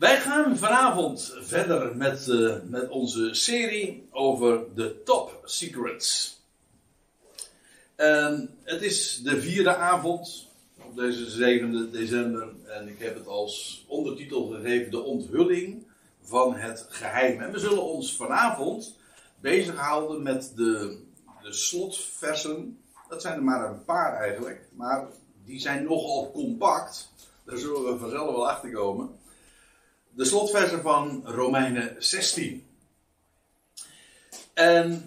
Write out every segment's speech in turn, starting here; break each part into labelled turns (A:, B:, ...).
A: Wij gaan vanavond verder met, uh, met onze serie over de top secrets. En het is de vierde avond op deze 7 december en ik heb het als ondertitel gegeven de onthulling van het geheim. En we zullen ons vanavond bezighouden met de, de slotversen. Dat zijn er maar een paar eigenlijk, maar die zijn nogal compact. Daar zullen we vanzelf wel achter komen. De slotversen van Romeinen 16. En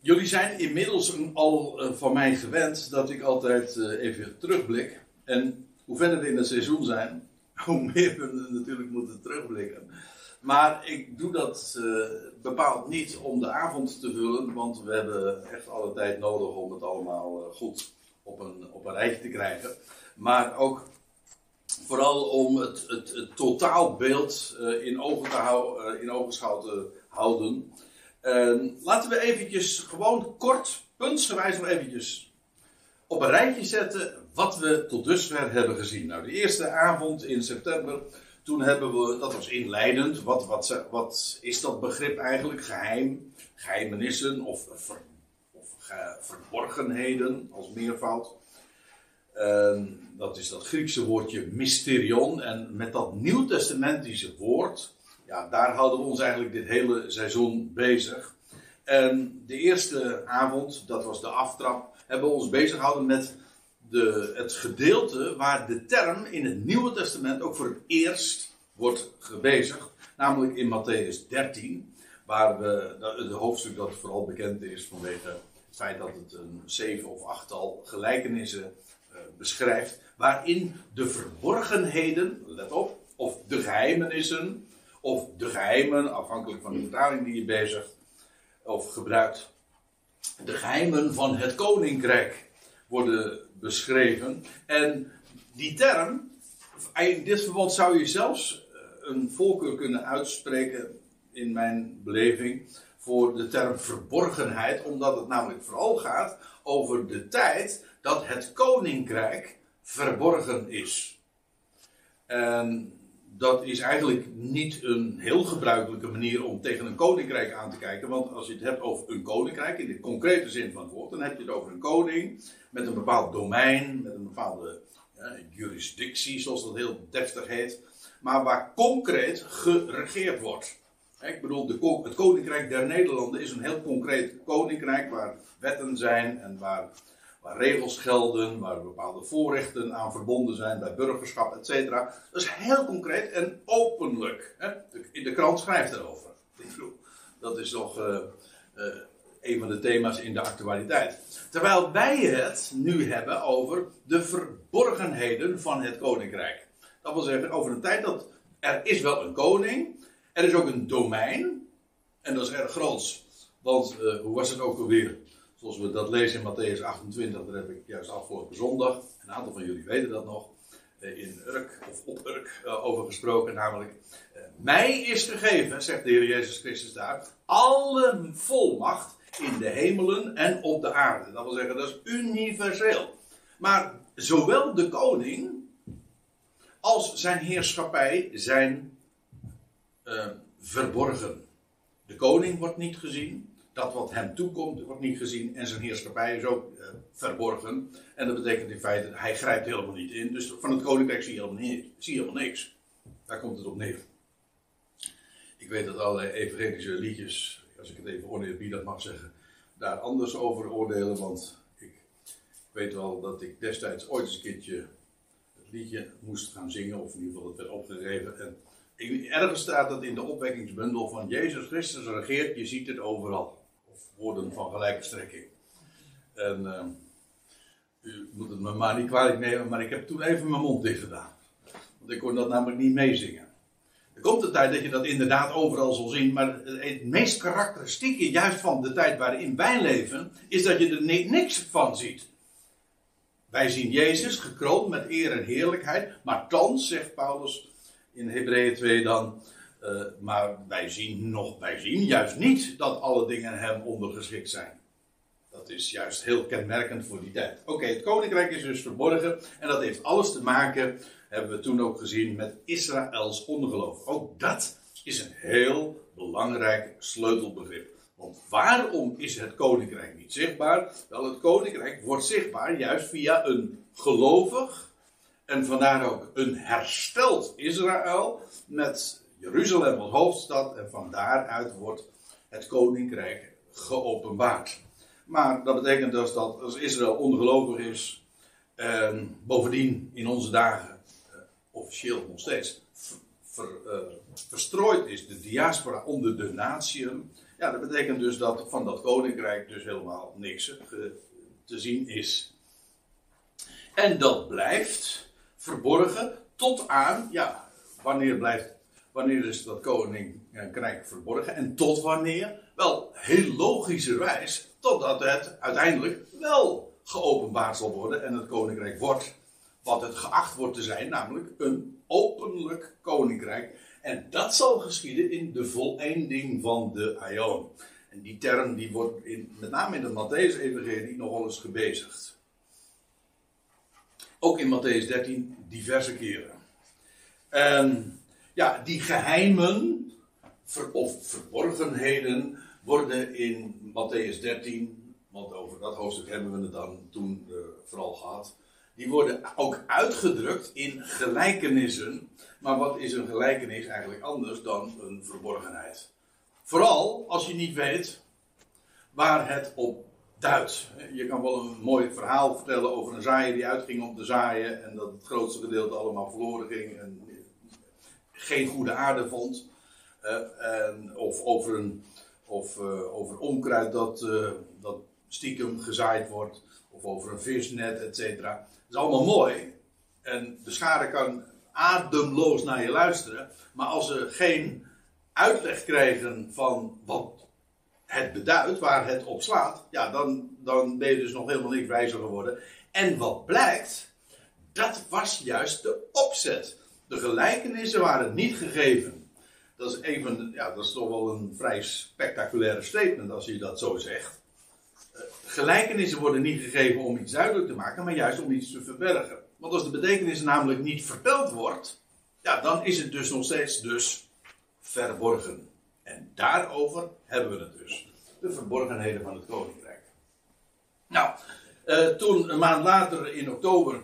A: jullie zijn inmiddels al eh, van mij gewend dat ik altijd eh, even terugblik. En hoe verder we in het seizoen zijn, hoe meer we natuurlijk moeten terugblikken. Maar ik doe dat uh, bepaald niet om de avond te vullen, want we hebben echt alle tijd nodig om het allemaal goed op een, op een rijtje te krijgen. Maar ook vooral om het, het, totaalbeeld uh, in, ogen te uh, in ogenschouw te houden. Uh, laten we eventjes gewoon kort, puntsgewijs nog eventjes op een rijtje zetten wat we tot dusver hebben gezien. Nou, de eerste avond in september, toen hebben we, dat was inleidend, wat, wat, wat is dat begrip eigenlijk? Geheim, geheimenissen of, of verborgenheden als meervoud. Uh, dat is dat Griekse woordje mysterion. En met dat nieuwtestamentische woord, ja, daar houden we ons eigenlijk dit hele seizoen bezig. En de eerste avond, dat was de aftrap, hebben we ons bezig gehouden met de, het gedeelte waar de term in het Nieuwe Testament ook voor het eerst wordt gebezigd. Namelijk in Matthäus 13, waar we, het hoofdstuk dat vooral bekend is vanwege het feit dat het een zeven of achttal gelijkenissen beschrijft waarin de verborgenheden, let op, of de geheimenissen, of de geheimen, afhankelijk van de vertaling die je bezigt of gebruikt, de geheimen van het koninkrijk worden beschreven. En die term, in dit verband zou je zelfs eh, een voorkeur kunnen uitspreken, in mijn beleving, voor de term verborgenheid, omdat het namelijk vooral gaat over de tijd dat het koninkrijk verborgen is. En dat is eigenlijk niet een heel gebruikelijke manier om tegen een koninkrijk aan te kijken. Want als je het hebt over een koninkrijk, in de concrete zin van het woord, dan heb je het over een koning met een bepaald domein, met een bepaalde ja, jurisdictie, zoals dat heel deftig heet. Maar waar concreet geregeerd wordt. Ik bedoel, de, het koninkrijk der Nederlanden is een heel concreet koninkrijk waar wetten zijn en waar waar regels gelden, waar bepaalde voorrechten aan verbonden zijn bij burgerschap, et cetera. Dat is heel concreet en openlijk. Hè? In de krant schrijft erover. Dat is toch uh, uh, een van de thema's in de actualiteit. Terwijl wij het nu hebben over de verborgenheden van het koninkrijk. Dat wil zeggen, over een tijd dat er is wel een koning, er is ook een domein, en dat is erg groots. Want uh, hoe was het ook alweer? Zoals we dat lezen in Matthäus 28, daar heb ik juist afgelopen zondag, een aantal van jullie weten dat nog, eh, in Urk of op Urk eh, over gesproken. Namelijk, eh, mij is gegeven, zegt de Heer Jezus Christus daar, alle volmacht in de hemelen en op de aarde. Dat wil zeggen, dat is universeel. Maar zowel de koning als zijn heerschappij zijn verborgen. De koning wordt niet gezien, dat wat hem toekomt wordt niet gezien en zijn heerschappij is ook uh, verborgen. En dat betekent in feite, hij grijpt helemaal niet in. Dus van het koninkrijk zie je helemaal, zie je helemaal niks. Daar komt het op neer. Ik weet dat allerlei evangelische liedjes, als ik het even oneerbiedig mag zeggen, daar anders over oordelen. Want ik weet wel dat ik destijds ooit eens een keertje het liedje moest gaan zingen, of in ieder geval het werd opgegeven. En ergens staat dat in de opwekkingsbundel van Jezus Christus regeert, je ziet het overal woorden van gelijke strekking. En uh, u moet het me maar niet kwalijk nemen, maar ik heb toen even mijn mond dicht gedaan. Want ik kon dat namelijk niet meezingen. Er komt de tijd dat je dat inderdaad overal zal zien, maar het meest karakteristieke juist van de tijd waarin wij leven, is dat je er niks van ziet. Wij zien Jezus gekroond met eer en heerlijkheid, maar thans, zegt Paulus in Hebreeën 2 dan, uh, maar wij zien nog, wij zien juist niet dat alle dingen hem ondergeschikt zijn. Dat, dat is juist heel kenmerkend voor die tijd. Oké, het koninkrijk is dus verborgen. En dat heeft alles te maken, hebben we toen ook gezien, met Israëls ongeloof. Ook dat is een heel belangrijk sleutelbegrip. Want waarom is het koninkrijk niet zichtbaar? Wel, het koninkrijk wordt zichtbaar juist via een gelovig en vandaar ook een hersteld Israël met Jeruzalem als hoofdstad en van daaruit wordt het koninkrijk geopenbaard. Maar dat betekent dus dat als Israël ongelovig is, en bovendien in onze dagen, eh, officieel nog steeds, ver, uh, verstrooid is, de diaspora onder de natieën, ja, dat betekent dus dat van dat koninkrijk dus helemaal niks uh, te zien is. En dat blijft verborgen tot aan, ja, wanneer blijft, wanneer is dat koninkrijk verborgen en tot wanneer? Wel, heel logischerwijs, totdat het uiteindelijk wel geopenbaard zal worden en het koninkrijk wordt wat het geacht wordt te zijn, namelijk een openlijk koninkrijk. En dat zal geschieden in de voleinding van de Aion. En die term die wordt met name in de Matthäus-evangelie nog wel eens gebezigd. Ook in Matthäus 13 diverse keren. En ja, die geheimen of verborgenheden worden in Matthäus 13, want over dat hoofdstuk hebben we het dan toen uh, vooral gehad. Die worden ook uitgedrukt in gelijkenissen. Maar wat is een gelijkenis eigenlijk anders dan een verborgenheid? Vooral als je niet weet waar het op duidt. Je kan wel een mooi verhaal vertellen over een zaaier die uitging om te zaaien en dat het grootste gedeelte allemaal verloren ging en geen goede aarde vond. En, of over, een, of, uh, over onkruid dat, uh, dat stiekem gezaaid wordt. Of over een visnet, et cetera. Dat is allemaal mooi. En de schade kan ademloos naar je luisteren. Maar als ze geen uitleg krijgen van wat het beduidt, waar het op slaat, ja, dan, dan ben je dus nog helemaal niks wijzer geworden. En wat blijkt, dat was juist de opzet. Gelijkenissen waren niet gegeven. Dat is, even, ja, dat is toch wel een vrij spectaculaire statement als je dat zo zegt. Eh, gelijkenissen worden niet gegeven om iets duidelijk te maken, maar juist om iets te verbergen. Want als de betekenis namelijk niet verteld wordt, ja, dan is het dus nog steeds dus verborgen. En daarover hebben we het dus. De verborgenheden van het koninkrijk. Nou, uh, toen een maand later in oktober,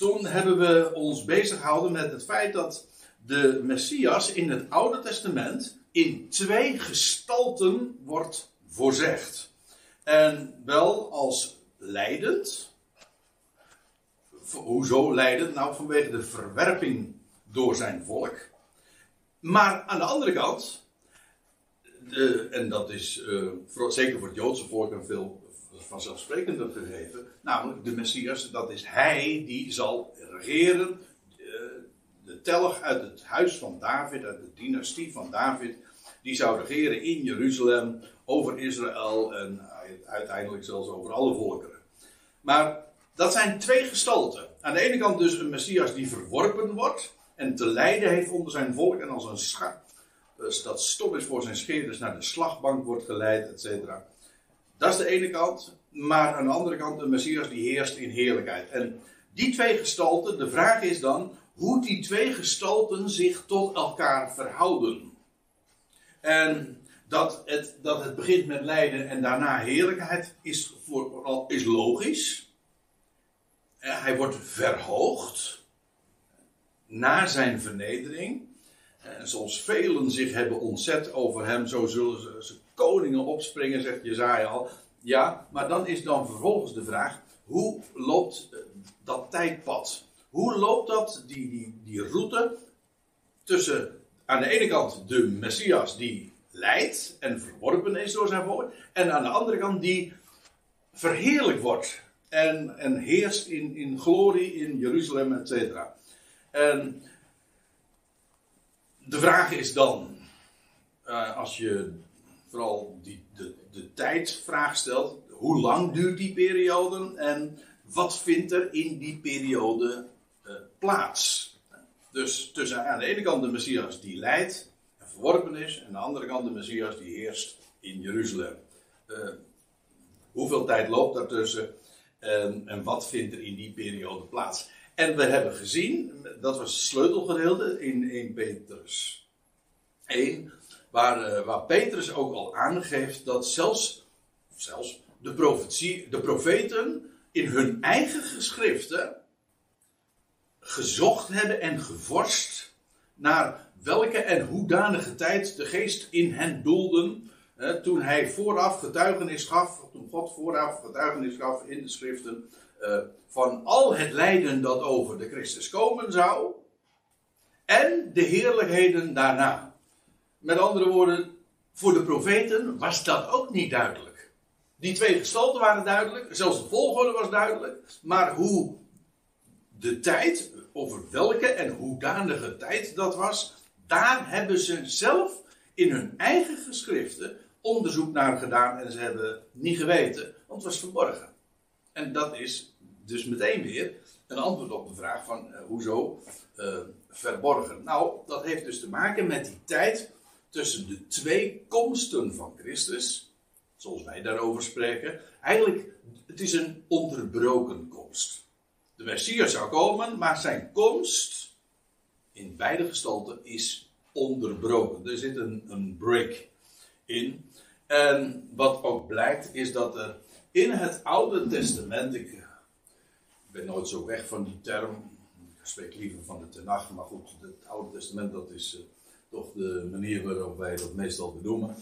A: toen hebben we ons bezig gehouden met het feit dat de Messias in het Oude Testament in twee gestalten wordt voorzegd. En wel als leidend. Hoezo leidend? Nou, vanwege de verwerping door zijn volk. Maar aan de andere kant, de, en dat is voor, zeker voor het Joodse volk een veel vanzelfsprekender gegeven, namelijk de Messias, dat is hij die zal regeren, de, de telg uit het huis van David, uit de dynastie van David, die zou regeren in Jeruzalem, over Israël en uiteindelijk zelfs over alle volkeren. Maar dat zijn twee gestalten. Aan de ene kant dus een Messias die verworpen wordt en te lijden heeft onder zijn volk en als een schat dus dat stom is voor zijn scheerders naar de slagbank wordt geleid, et cetera. Dat is de ene kant. Maar aan de andere kant de Messias die heerst in heerlijkheid. En die twee gestalten, de vraag is dan hoe die twee gestalten zich tot elkaar verhouden. En dat het, dat het begint met lijden en daarna heerlijkheid is, vooral, is logisch. Hij wordt verhoogd na zijn vernedering. En zoals velen zich hebben ontzet over hem, zo zullen ze, koningen opspringen, zegt Jezaja al. Ja, maar dan is dan vervolgens de vraag, hoe loopt eh, dat tijdpad? Hoe loopt dat, die, die, die route, tussen aan de ene kant de Messias die leidt en verworpen is door zijn volk, en aan de andere kant die verheerlijk wordt en, en heerst in, in glorie in Jeruzalem, et cetera. En de vraag is dan, uh, als je vooral die, de, de tijdvraag stelt, hoe lang duurt die periode en wat vindt er in die periode uh, plaats? Dus tussen aan de ene kant de Messias die leidt en verworpen is, en aan de andere kant de Messias die heerst in Jeruzalem. Uh, hoeveel tijd loopt daartussen en, en wat vindt er in die periode plaats. En we hebben gezien, dat was het sleutelgedeelte in 1 Petrus 1, waar, eh, waar Petrus ook al aangeeft dat zelfs, zelfs de, profetie, de profeten in hun eigen geschriften gezocht hebben en gevorst naar welke en hoedanige tijd de geest in hen doelden. toen hij vooraf getuigenis gaf, toen God vooraf getuigenis gaf in de schriften. Eh, van al het lijden dat over de Christus komen zou. En de heerlijkheden daarna. Met andere woorden, voor de profeten was dat ook niet duidelijk. Die twee gestalten waren duidelijk, zelfs de volgorde was duidelijk. Maar hoe de tijd, over welke en hoedanige tijd dat was, daar hebben ze zelf in hun eigen geschriften onderzoek naar gedaan en ze hebben niet geweten, want het was verborgen. En dat is dus meteen weer een antwoord op de vraag van uh, hoezo uh, verborgen. Nou, dat heeft dus te maken met die tijd tussen de twee komsten van Christus, zoals wij daarover spreken. Eigenlijk, het is een onderbroken komst. De Messias zou komen, maar zijn komst in beide gestalten is onderbroken. Er zit een, een break in. En wat ook blijkt, is dat er in het Oude Testament, ik ben nooit zo weg van die term, ik spreek liever van de Tenach, maar goed, het Oude Testament, dat is uh, toch de manier waarop wij dat meestal benoemen.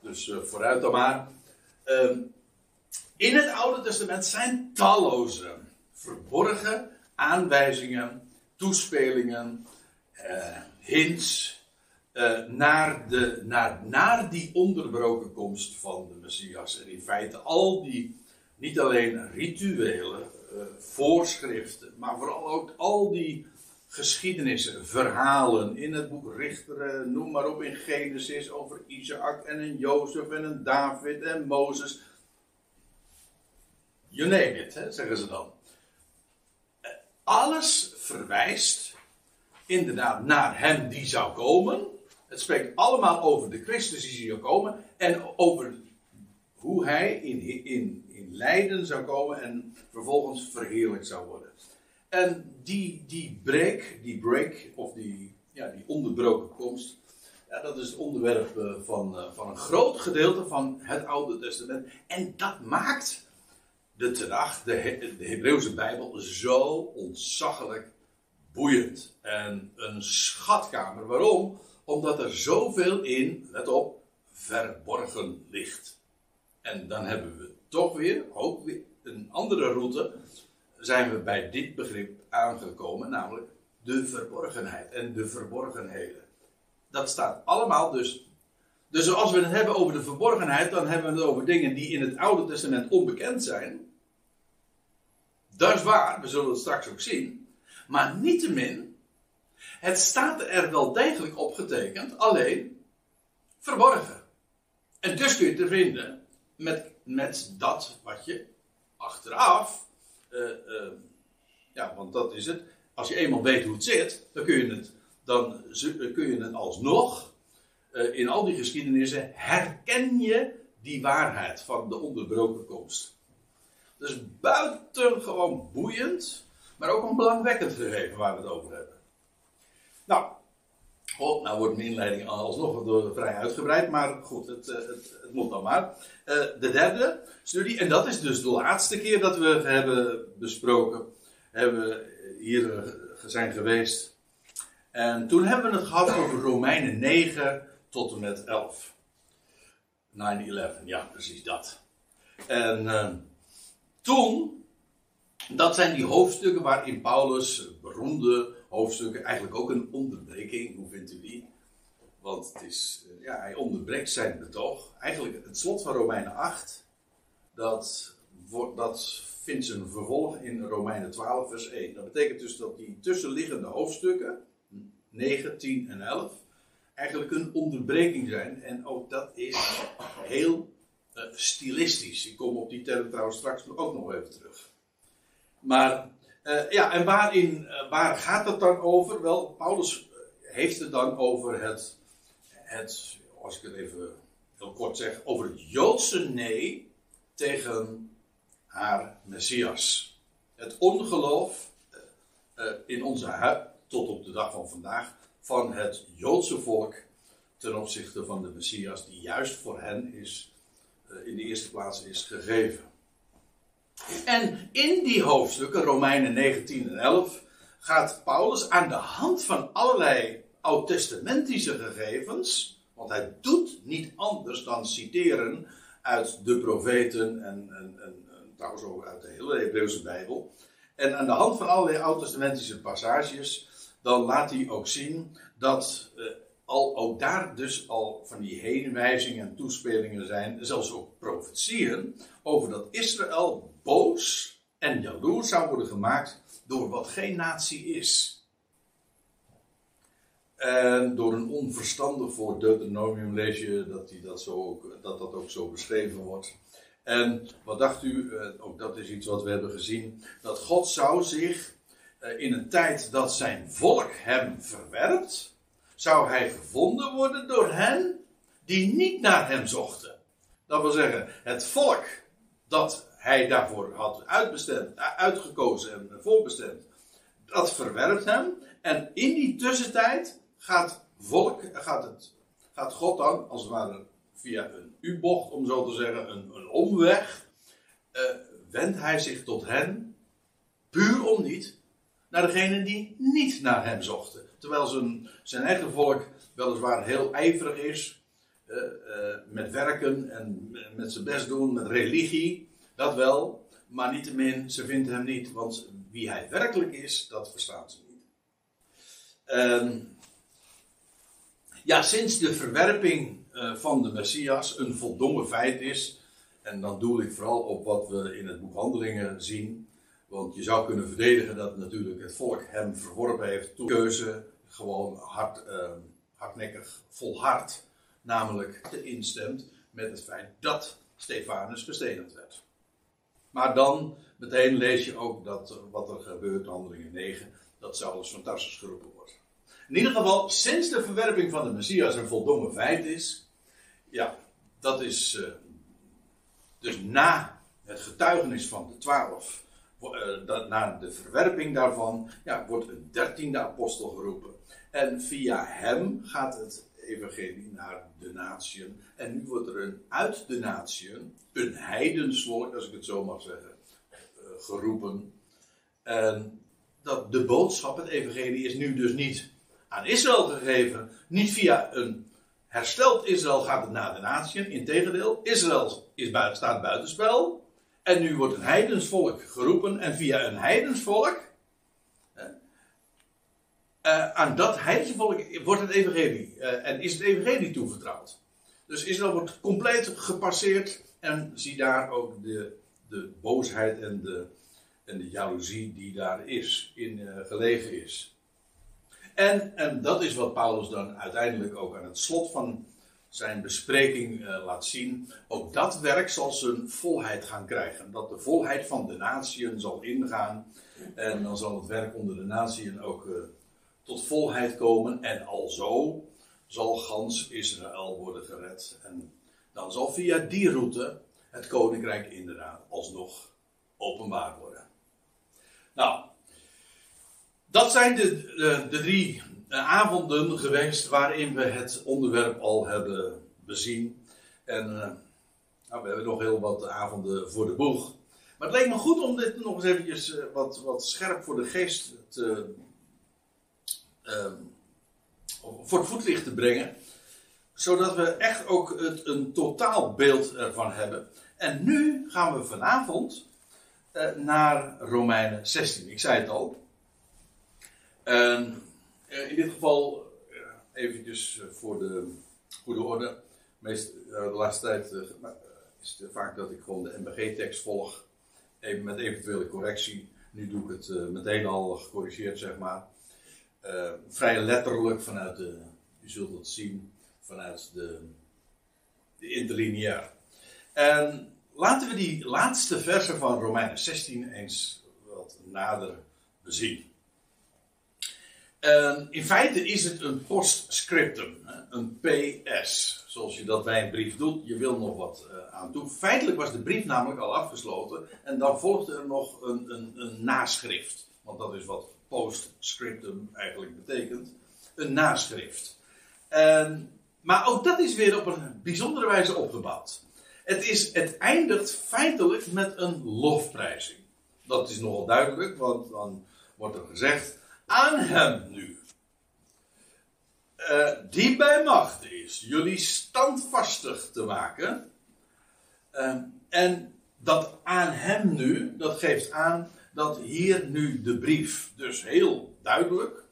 A: Dus uh, vooruit dan maar. Uh, in het Oude Testament zijn talloze verborgen aanwijzingen, toespelingen, uh, hints naar, de, naar, naar die onderbroken komst van de Messias. En in feite al die, niet alleen rituelen, voorschriften, maar vooral ook al die geschiedenissen, verhalen in het boek Richteren, noem maar op in Genesis over Isaac en een Jozef en een David en Mozes. You name it, zeggen ze dan. Alles verwijst inderdaad naar hem die zou komen. Het spreekt allemaal over de Christus die zou komen en over hoe hij in, in, in lijden zou komen en vervolgens verheerlijk zou worden. En die, die break, die break, of die, ja, die onderbroken komst, ja, dat is het onderwerp eh, van, eh, van een groot gedeelte van het Oude Testament. En dat maakt de de Hebreeuwse Bijbel, zo ontzaglijk boeiend. En een schatkamer. Waarom? Omdat er zoveel in, let op, verborgen ligt. En dan hebben we toch weer, ook weer een andere route zijn we bij dit begrip aangekomen, namelijk de verborgenheid en de verborgenheden. Dat staat allemaal dus. Dus als we het hebben over de verborgenheid, dan hebben we het over dingen die in het Oude Testament onbekend zijn. Dat is waar, we zullen het straks ook zien. Maar niettemin, het staat er wel degelijk opgetekend, alleen verborgen. En dus kun je te vinden met, met dat wat je achteraf ja, want dat is het. Als je eenmaal weet hoe het zit, dan kun je het, dan kun je het alsnog. In al die geschiedenissen herken je die waarheid van de onderbroken komst. Dus buitengewoon boeiend, maar ook een belangwekkend gegeven waar we het over hebben. Nou, Nou wordt mijn inleiding alsnog vrij uitgebreid, maar goed, het, het, het moet dan maar. Uh, de derde studie, en dat is dus de laatste keer dat we hebben besproken, hebben we hier eh, zijn geweest. En toen hebben we het gehad over Romeinen 9 tot en met 11. 9-11, ja, precies dat. En toen, dat zijn die hoofdstukken waarin Paulus beroemde hoofdstukken, eigenlijk ook een onderbreking, hoe vindt u die? Want het is, ja, hij onderbreekt zijn betoog. Eigenlijk het slot van Romeinen 8, dat, dat vindt zijn vervolg in Romeinen 12, vers 1. Dat betekent dus dat die tussenliggende hoofdstukken, 9, 10 en 11, eigenlijk een onderbreking zijn. En ook dat is heel uh, stilistisch. Ik kom op die term trouwens straks ook nog even terug. Maar uh, ja, en waarin, uh, waar gaat het dan over? Wel, Paulus heeft het dan over het, het, als ik het even heel kort zeg, over het Joodse nee tegen haar Messias. Het ongeloof in onze huid, tot op de dag van vandaag, van het Joodse volk ten opzichte van de Messias, die juist voor hen is, in de eerste plaats is gegeven. En in die hoofdstukken, Romeinen 19 en 11, gaat Paulus aan de hand van allerlei oud-testamentische gegevens, want hij doet niet anders dan citeren uit de profeten en, en, en, en trouwens ook uit de hele Hebreeuwse Bijbel. En aan de hand van allerlei oud-testamentische passages, dan laat hij ook zien dat eh, al, ook daar dus al van die heenwijzingen en toespelingen zijn, zelfs ook profetieën, over dat Israël boos en jaloers zou worden gemaakt door wat geen natie is. En door een onverstandig voor Deuteronomium lees je dat, die dat, zo ook, dat dat ook zo beschreven wordt. En wat dacht u, eh, ook dat is iets wat we hebben gezien, dat God zou zich eh, in een tijd dat zijn volk hem verwerpt, zou hij gevonden worden door hen die niet naar hem zochten. Dat wil zeggen, het volk dat hij daarvoor had uitbestemd, uitgekozen en voorbestemd, dat verwerpt hem. En in die tussentijd gaat volk, gaat, het, gaat God dan, als het ware via een U-bocht, om zo te zeggen, een, een omweg, uh, wendt hij zich tot hen, puur om niet, naar degenen die niet naar hem zochten. Terwijl zijn, zijn eigen volk weliswaar heel ijverig is, uh, uh, met werken en met zijn best doen, met religie, dat wel, maar niettemin, ze vinden hem niet, want wie hij werkelijk is, dat verstaan ze niet. Uh, ja, sinds de verwerping uh, van de Messias een voldongen feit is, en dan doe ik vooral op wat we in het boek Handelingen zien, want je zou kunnen verdedigen dat natuurlijk het volk hem verworpen heeft, toen keuze gewoon hard, uh, hardnekkig volhard, namelijk te instemt met het feit dat Stefanus gestenigd werd. Maar dan meteen lees je ook dat wat er gebeurt, handelingen 9, dat Saulus van Tarsus geroepen wordt. In ieder geval, sinds de verwerping van de Messias een voldongen feit is, ja, dat is uh, dus na het getuigenis van de twaalf, uh, na de verwerping daarvan, ja, wordt een dertiende apostel geroepen. En via hem gaat het evangelie naar de natieën. En nu wordt er een uit de natieën, een heidensvolk, als ik het zo mag zeggen, uh, geroepen. En dat de boodschap, het evangelie, is nu dus niet aan Israël gegeven. Niet via een hersteld Israël gaat het naar de natieën. Integendeel, Israël is buiten, staat buitenspel. En nu wordt een heidensvolk geroepen. En via een heidensvolk. Uh, aan dat heidenvolk wordt het evangelie. Uh, en is het evangelie toevertrouwd. Dus Israël wordt compleet gepasseerd. En zie daar ook de, de boosheid en de, en de jaloezie die daar is, in uh, gelegen is. En, en dat is wat Paulus dan uiteindelijk ook aan het slot van zijn bespreking laat zien. Ook dat werk zal zijn volheid gaan krijgen. Dat de volheid van de natieën zal ingaan. En dan zal het werk onder de natieën ook tot volheid komen. En alzo zal gans Israël worden gered. En dan zal via die route het koninkrijk inderdaad alsnog openbaar worden. Nou, dat zijn de, de, de drie eh, avonden geweest waarin we het onderwerp al hebben bezien. En uh, nou, we hebben nog heel wat avonden voor de boeg. Maar het leek me goed om dit nog eens eventjes uh, wat, wat scherp voor de geest te, uh, voor het voetlicht te brengen. Zodat we echt ook het, een totaalbeeld ervan hebben. En nu gaan we vanavond naar Romeinen 16. Ik zei het al. En in dit geval, eventjes voor de goede orde. Meest, de laatste tijd is het vaak dat ik gewoon de MBG-tekst volg. Even met eventuele correctie. Nu doe ik het meteen al gecorrigeerd, zeg maar. Uh, vrij letterlijk vanuit de, u zult het zien, vanuit de, de interlineair. En laten we die laatste versen van Romeinen 16 eens wat nader bezien. Uh, in feite is het een postscriptum, een PS, zoals je dat bij een brief doet, je wil nog wat uh, aan toe. Feitelijk was de brief namelijk al afgesloten en dan volgde er nog een, een, een naschrift. Want dat is wat postscriptum eigenlijk betekent. Een naschrift. En, maar ook dat is weer op een bijzondere wijze opgebouwd. Het, is, het eindigt feitelijk met een lofprijzing. Dat is nogal duidelijk, want dan wordt er gezegd: aan hem nu. Uh, die bij macht is jullie standvastig te maken. Uh, en dat aan hem nu, dat geeft aan dat hier nu de brief, dus heel duidelijk,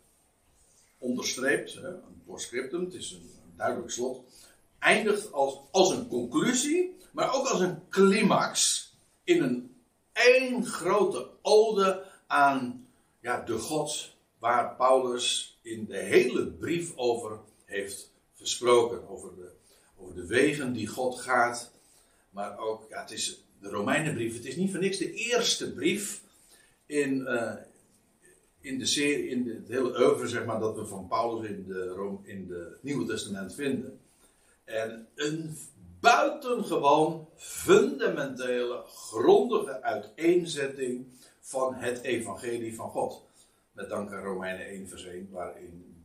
A: onderstreept, een postscriptum, het is een, een duidelijk slot, eindigt als, als een conclusie, maar ook als een climax in een één grote ode aan ja, de God waar Paulus in de hele brief over heeft gesproken. Over de, over de wegen die God gaat. Maar ook, ja, het is de Romeinenbrief. Het is niet voor niks de eerste brief in, uh, in, de serie, in het hele oeuvre, zeg maar, dat we van Paulus in, de, in de Nieuwe Testament vinden. En een buitengewoon fundamentele, grondige uiteenzetting van het evangelie van God. Met dank aan Romeinen 1 vers 1, waarin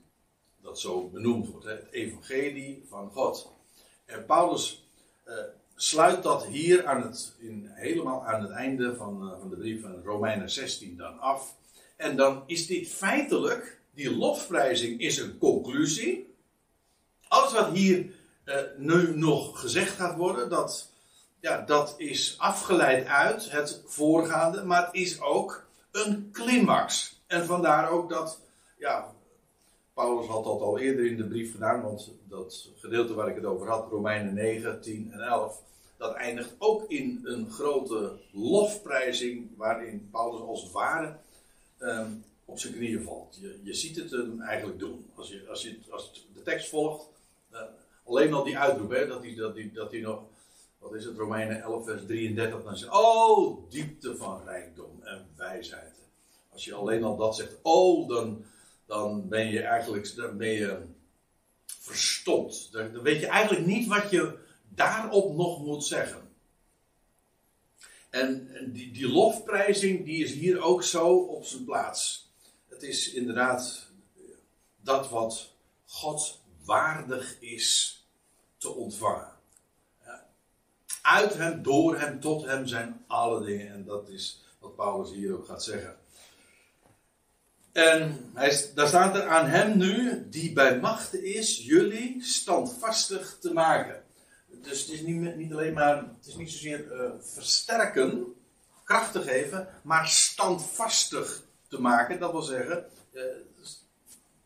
A: dat zo benoemd wordt. Hè? Het evangelie van God. En Paulus uh, sluit dat hier aan het, in, helemaal aan het einde van, uh, van de brief van Romeinen 16 dan af. En dan is dit feitelijk, die lofprijzing is een conclusie. Alles wat hier uh, nu nog gezegd gaat worden, dat, ja, dat is afgeleid uit het voorgaande, maar het is ook een climax. En vandaar ook dat, ja, Paulus had dat al eerder in de brief gedaan, want dat gedeelte waar ik het over had, Romeinen 9, 10 en 11, dat eindigt ook in een grote lofprijzing, waarin Paulus als het ware um, op zijn knieën valt. Je, je ziet het hem eigenlijk doen. Als je, als je als de tekst volgt, uh, alleen al die uitroep, hè, dat hij dat die, dat die nog, wat is het, Romeinen 11, vers 33, dan zegt, oh, diepte van rijkdom en wijsheid. Als je alleen al dat zegt, oh, dan, dan ben je eigenlijk dan ben je verstomd. Dan, dan weet je eigenlijk niet wat je daarop nog moet zeggen. En die, die lofprijzing die is hier ook zo op zijn plaats. Het is inderdaad dat wat God waardig is te ontvangen. Uit hem, door hem, tot hem zijn alle dingen. En dat is wat Paulus hier ook gaat zeggen. En daar staat er aan hem nu, die bij macht is, jullie standvastig te maken. Dus het is niet, niet alleen maar, het is niet zozeer uh, versterken, kracht te geven, maar standvastig te maken. Dat wil zeggen, uh,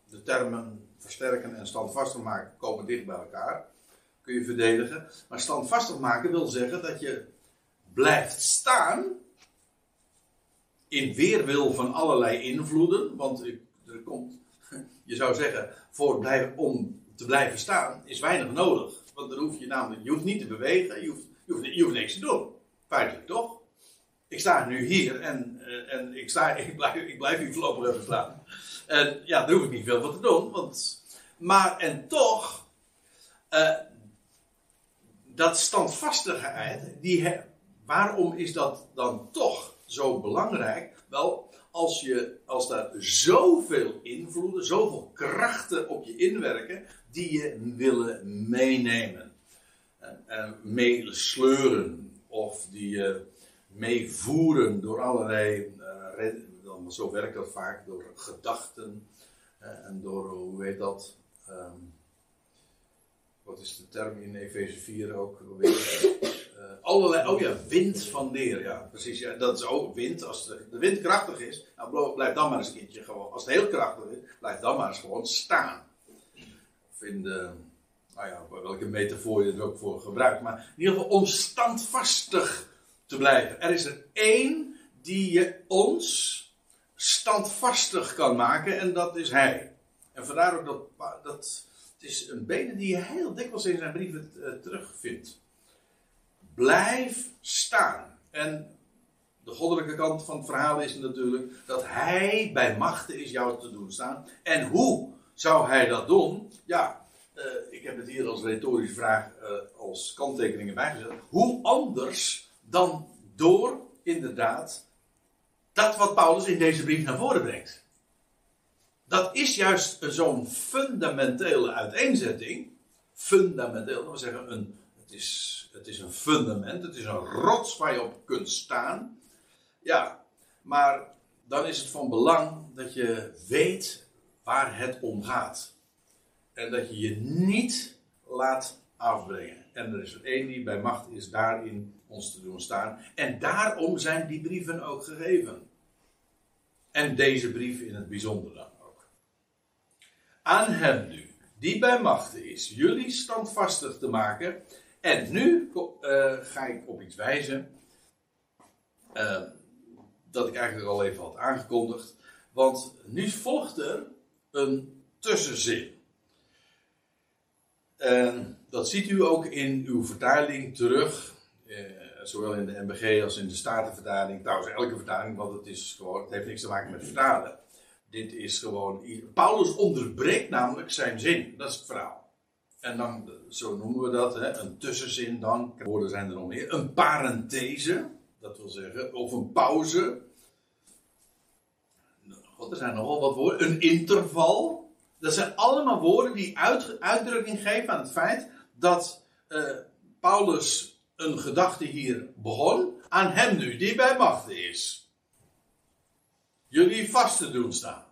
A: de termen versterken en standvastig maken komen dicht bij elkaar. Kun je verdedigen. Maar standvastig maken wil zeggen dat je blijft staan in weerwil van allerlei invloeden. Want er komt, je zou zeggen, voor blijven, om te blijven staan is weinig nodig. Want dan hoef je namelijk, je hoeft niet te bewegen, je hoeft, je hoeft, niks te doen. Feitelijk toch? Ik sta nu hier en, eh, en ik, sta, ik, blijf, ik blijf hier voorlopig even staan. En ja, daar hoef ik niet veel voor te doen. Want, maar en toch, uh, dat standvastigheid, die, waarom is dat dan toch zo belangrijk? Wel, als, je, als daar zoveel invloeden, zoveel krachten op je inwerken, die je willen meenemen. En, en meesleuren, of die je meevoeren door allerlei, dan, zo werkt dat vaak, door gedachten uh, en door, hoe heet dat, um, wat is de term in Efeze 4 ook? Uh, allerlei, oh ja, wind van leer, ja, precies. Ja, dat is ook wind. Als de, de wind krachtig is, nou, blijf dan maar eens een keertje gewoon. Als het heel krachtig is, blijf dan maar eens gewoon staan. Of in nou ja, welke metafoor je er ook voor gebruikt. Maar in ieder geval om standvastig te blijven. Er is er één die je ons standvastig kan maken en dat is Hij. En vandaar ook dat, dat het is een bene die je heel dikwijls in zijn brieven uh, terugvindt. Blijf staan. En de goddelijke kant van het verhaal is natuurlijk dat hij bij machten is jou te doen staan. En hoe zou hij dat doen? Ja, eh, ik heb het hier als retorische vraag uh, als kanttekeningen bijgezet. Hoe anders dan door inderdaad dat wat Paulus in deze brief naar voren brengt. Dat is juist zo'n fundamentele uiteenzetting. Fundamenteel, dat wil zeggen, een, het, is, het is een fundament, het is een rots waar je op kunt staan. Ja, maar dan is het van belang dat je weet waar het om gaat. En dat je je niet laat afbrengen. En er is er één die bij macht is daarin ons te doen staan. En daarom zijn die brieven ook gegeven. En deze brief in het bijzonder dan ook. Aan hem nu, die bij macht is, jullie standvastig te maken. En nu uh, ga ik op iets wijzen. Uh, dat ik eigenlijk al even had aangekondigd. Want nu volgt er een tussenzin. En dat ziet u ook in uw vertaling terug. Eh, zowel in de MBG als in de Statenvertaling. Trouwens, elke vertaling, want het, is gewoon, het heeft niks te maken met vertalen. Dit is gewoon. Paulus onderbreekt namelijk zijn zin. Dat is het verhaal. En dan, zo noemen we dat, hè, een tussenzin dan. Woorden zijn er nog meer. Een parenthese, dat wil zeggen, of een pauze. God, er zijn nogal wat woorden. Een interval. Dat zijn allemaal woorden die uitdrukking geven aan het feit dat uh, Paulus een gedachte hier begon. Aan hem nu, die bij macht is. Jullie vast te doen staan.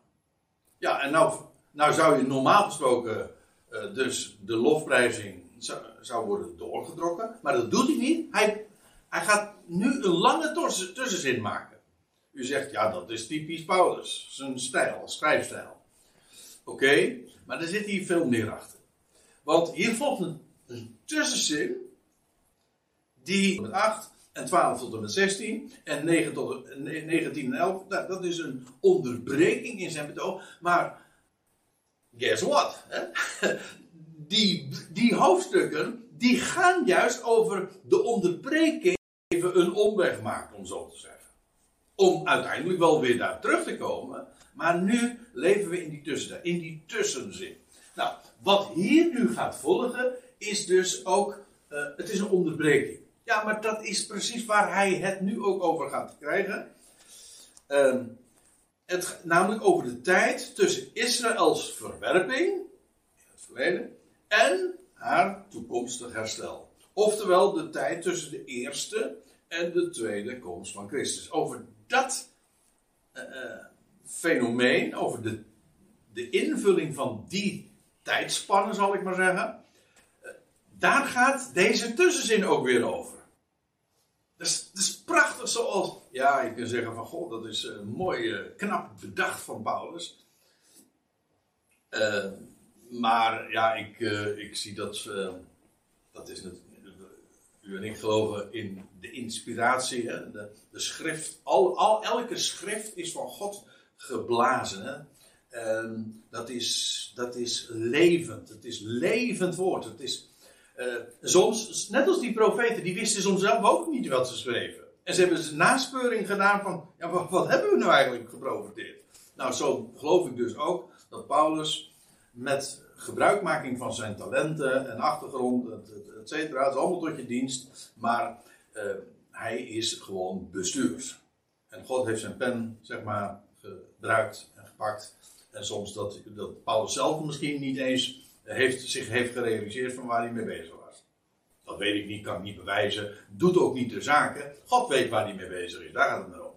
A: Ja, en nou, nou zou je normaal gesproken uh, dus de lofprijzing zou, zou, worden doorgetrokken. Maar dat doet hij niet. Hij, hij gaat nu een lange tussenzin maken. U zegt, ja, dat is typisch Paulus. Zijn stijl, schrijfstijl. Oké, maar er zit hier veel meer achter. Want hier volgt een, een tussenzin die met 8 en 12 tot en met 16 en 9 tot, 19 en 11, nou, dat is een onderbreking in zijn betoog. Maar guess what? Hè? Die, die hoofdstukken die gaan juist over de onderbreking even een omweg maken, om zo te zeggen. Om uiteindelijk wel weer daar terug te komen. Maar nu leven we in die tussentijd, in die tussenzin. Nou, wat hier nu gaat volgen, is dus ook, uh, het is een onderbreking. Ja, maar dat is precies waar hij het nu ook over gaat krijgen. Uh, het, namelijk over de tijd tussen Israëls verwerping, in het verleden, en haar toekomstig herstel. Oftewel de tijd tussen de eerste en de tweede komst van Christus. Over dat uh, fenomeen, over de, de invulling van die tijdspanne, zal ik maar zeggen. Eh, daar gaat deze tussenzin ook weer over. Dat is, prachtig zoals, ja, je kunt zeggen van, god, dat is uh, mooi, uh, knap bedacht van Paulus. Uh, maar ja, ik, ik zie dat, dat is het, u en ik geloven in de inspiratie, hè? De, de schrift, al, al, elke schrift is van God geblazen. En dat, is, dat is levend. Het is levend woord. Het is, uh, soms, net als die profeten, die wisten soms zelf ook niet wat ze schreven. En ze hebben een naspeuring gedaan van, ja, wat, hebben we nou eigenlijk geprofiteerd? Nou, zo geloof ik dus ook dat Paulus met gebruikmaking van zijn talenten en achtergrond, et cetera, het is allemaal tot je dienst, maar uh, hij is gewoon bestuurs. En God heeft zijn pen, zeg maar, gebruikt en gepakt. En soms dat, dat Paulus zelf misschien niet eens heeft, zich heeft gerealiseerd van waar hij mee bezig was. Dat weet ik niet, kan ik niet bewijzen. Doet ook niet de zaken. God weet waar hij mee bezig is. Daar gaat het maar om.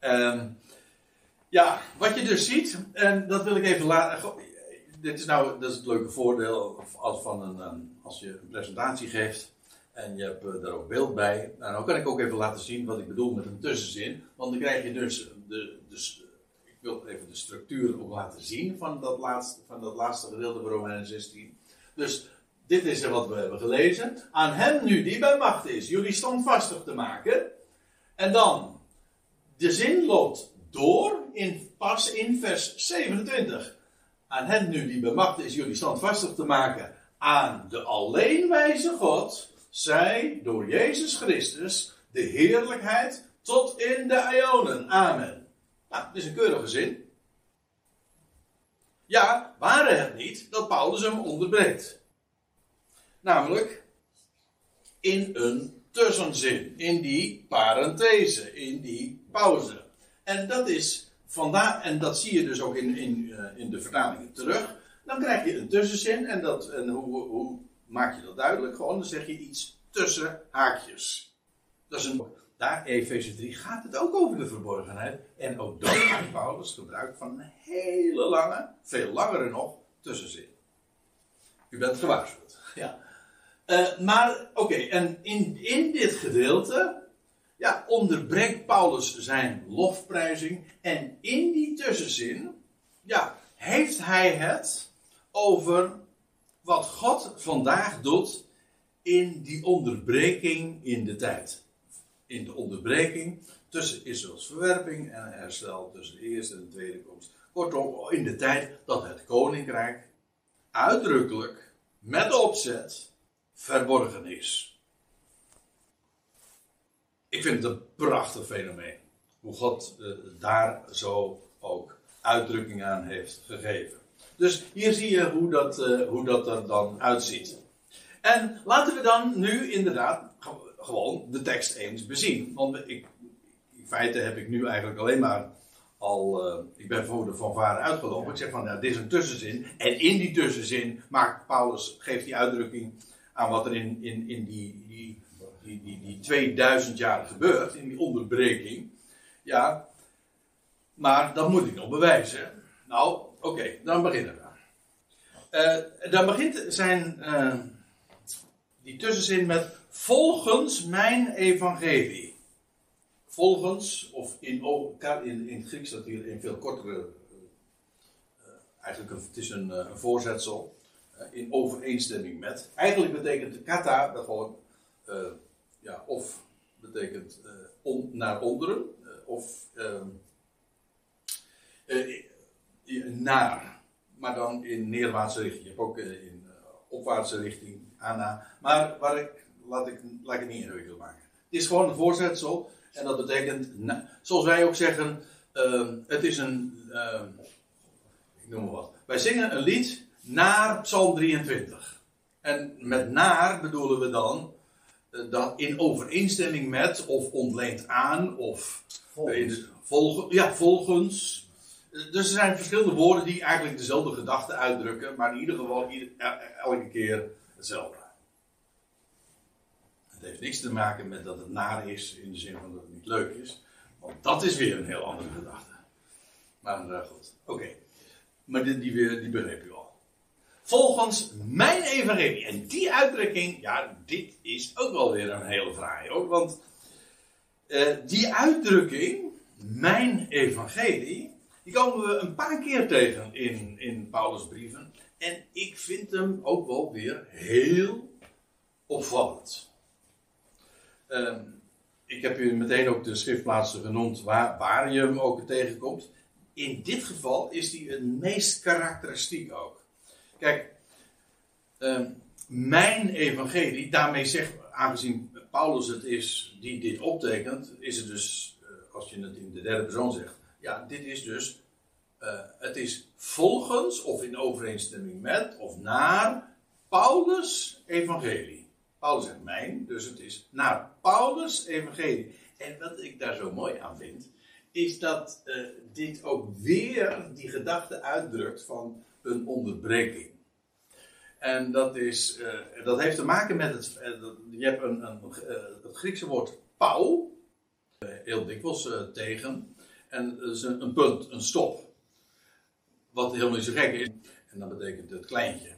A: Um, ja, wat je dus ziet, en dat wil ik even laten. Dit is nou dat is het leuke voordeel als, van een, als je een presentatie geeft en je hebt daar ook beeld bij. Nou, dan kan ik ook even laten zien wat ik bedoel met een tussenzin. Want dan krijg je dus de, de, wil even de structuur ook laten zien van dat laatste, van dat laatste gedeelte van Romeinen 16. Dus dit is wat we hebben gelezen. Aan hem nu die bij macht is, jullie standvastig te maken. En dan, de zin loopt door in, pas in vers 27. Aan hem nu die bij macht is, jullie standvastig te maken. Aan de alleenwijze God, zij door Jezus Christus de heerlijkheid tot in de Ionen. Amen. Nou, dit is een keurige zin. Ja, waren het niet dat Paulus hem onderbreekt. Namelijk in een tussenzin, in die parenthese, in die pauze. En dat is vandaar, en dat zie je dus ook in, in, eh, in de vertalingen terug. Dan krijg je een tussenzin en, dat, en hoe, hoe maak je dat duidelijk? Gewoon, dan zeg je iets tussen haakjes. Dat is een, daar, Efeze 3, gaat het ook over de verborgenheid. En ook dan maakt Paulus gebruik van een hele lange, veel langere nog, tussenzin. U bent gewaarschuwd. Ja. Uh, maar, oké, en in, in dit gedeelte, ja, onderbreekt Paulus zijn lofprijzing. En in die tussenzin, ja, heeft hij het over wat God vandaag doet in die onderbreking in de tijd. In de onderbreking tussen Israëls verwerping en herstel, tussen de eerste en de tweede komst. Kortom, in de tijd dat het koninkrijk uitdrukkelijk, met opzet, verborgen is. Ik vind het een prachtig fenomeen. Hoe God uh, daar zo ook uitdrukking aan heeft gegeven. Dus hier zie je hoe dat, uh, hoe dat er dan uitziet. En laten we dan nu inderdaad gewoon de tekst eens bezien. Want ik, in feite heb ik nu eigenlijk alleen maar al. Uh, ik ben voor de fanfare uitgelopen. Ik zeg van nou, dit is een tussenzin. En in die tussenzin maakt Paulus, geeft die uitdrukking aan wat er in, in, in die, die, die, die, die 2000 jaar gebeurt. In die onderbreking. Ja. Maar dat moet ik nog bewijzen. Nou, oké, dan beginnen we. Uh, dan begint zijn. Uh, die tussenzin met volgens mijn evangelie. Volgens, of in, in, in het Grieks staat hier in veel kortere. Uh, eigenlijk een, het is een, een voorzetsel. in overeenstemming met. Eigenlijk betekent kata dat gewoon. ja, of betekent naar onderen. of ehm, naar maar dan in neerwaartse richting. Je hebt ook eh, in opwaartse richting Anna. Maar waar ik, laat, ik, laat ik het niet ingewikkeld maken. Het is gewoon een voorzetsel. En dat betekent, zoals wij ook zeggen, uh, het is een, uh, ik noem maar wat. Wij zingen een lied naar Psalm 23. En met naar bedoelen we dan uh, dat in overeenstemming met, of ontleend aan, of volgens. Volgen, ja, volgens dus er zijn verschillende woorden die eigenlijk dezelfde gedachte uitdrukken, maar in ieder geval elke keer hetzelfde. Het heeft niks te maken met dat het naar is, in de zin van dat het niet leuk is. Want dat is weer een heel andere gedachte. Maar uh, goed, oké. Maar die, die, die begreep u al. Volgens mijn evangelie. En die uitdrukking, ja, dit is ook wel weer een hele fraai hoor. Want uh, die uitdrukking, mijn evangelie, die komen we een paar keer tegen in, in Paulus' brieven. En ik vind hem ook wel weer heel opvallend. Ehm, ik heb u meteen ook de schriftplaatsen genoemd waar, waar je hem ook tegenkomt. In dit geval is die het meest karakteristiek ook. Kijk, ehm, mijn evangelie, daarmee zegt, aangezien Paulus het is die dit optekent, is het dus, eh, als je het in de derde persoon zegt, ja, dit is dus, uh, het is volgens of in overeenstemming met of naar Paulus' evangelie. Paulus zegt mijn, dus het is naar Paulus' evangelie. En wat ik daar zo mooi aan vind, is dat uh, dit ook weer die gedachte uitdrukt van een onderbreking. En dat, is, uh, dat heeft te maken met het. je hebt een, een, het Griekse woord pauw, heel dikwijls tegen. En is een, een punt, een stop. Wat helemaal niet zo gek is. En dat betekent het kleintje.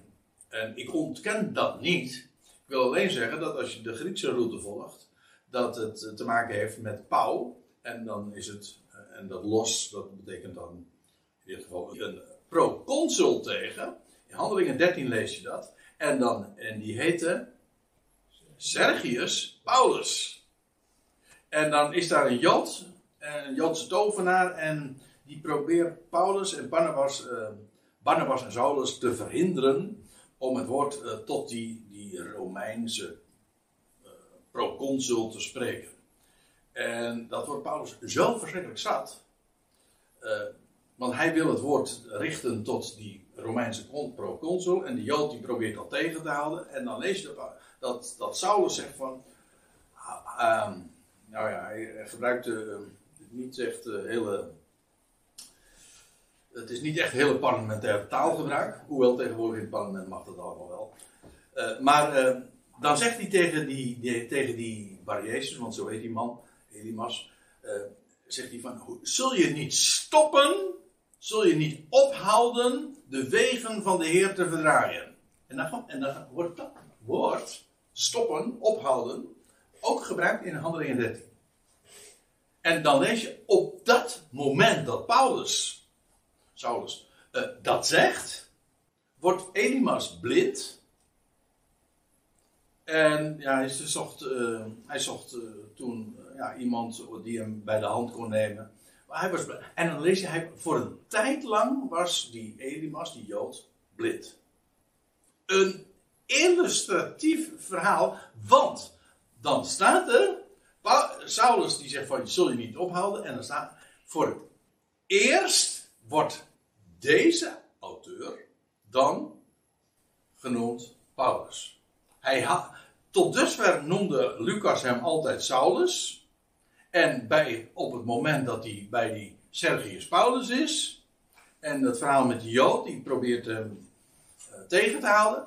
A: En ik ontken dat niet. Ik wil alleen zeggen dat als je de Griekse route volgt, dat het te maken heeft met pauw. En dan is het, eh, en dat los, dat betekent dan in dit geval een proconsul tegen. In Handelingen 13 lees je dat. En, dan, en die heette Sergius Paulus. En dan is daar een Jood, een Joodse tovenaar en die probeert Paulus en Barnabas, Barnabas en Saulus te verhinderen om het woord uh, tot die, die Romeinse uh, proconsul te spreken. En dat wordt Paulus zo verschrikkelijk zat. want hij wil het woord richten tot die Romeinse proconsul en de Jood die probeert dat tegen te houden. En dan lees je dat, dat, Saulus zegt van, uh, nou ja, hij gebruikt uh, niet echt uh, hele, het is niet echt hele parlementaire taalgebruik, hoewel tegenwoordig in het parlement mag dat allemaal wel. Uh, maar dan zegt hij tegen die, die, tegen die want zo heet die man, Elimas, zegt hij van, zul je niet stoppen, zul je niet ophouden de wegen van de Heer te verdraaien. En dan, en dan wordt dat woord, stoppen, ophouden, ook gebruikt in Handelingen 13. En dan lees je op dat moment dat Paulus, Saulus, uh, dat zegt, wordt Elimas blind. En ja, hij zocht, uh, hij zocht uh, toen ja, iemand die hem bij de hand kon nemen. Maar hij was, en dan lees je, hij, voor een tijd lang was die Elimas, die Jood, blind. Een illustratief verhaal, want dan staat er, Saulus die zegt van, zul je niet ophouden, en dan staat, voor het eerst wordt deze auteur dan genoemd Paulus. Hij tot dusver noemde Lucas hem altijd Saulus, en bij, op het moment dat hij bij die Sergius Paulus is, en dat verhaal met de Jood, die probeert hem uh, tegen te houden,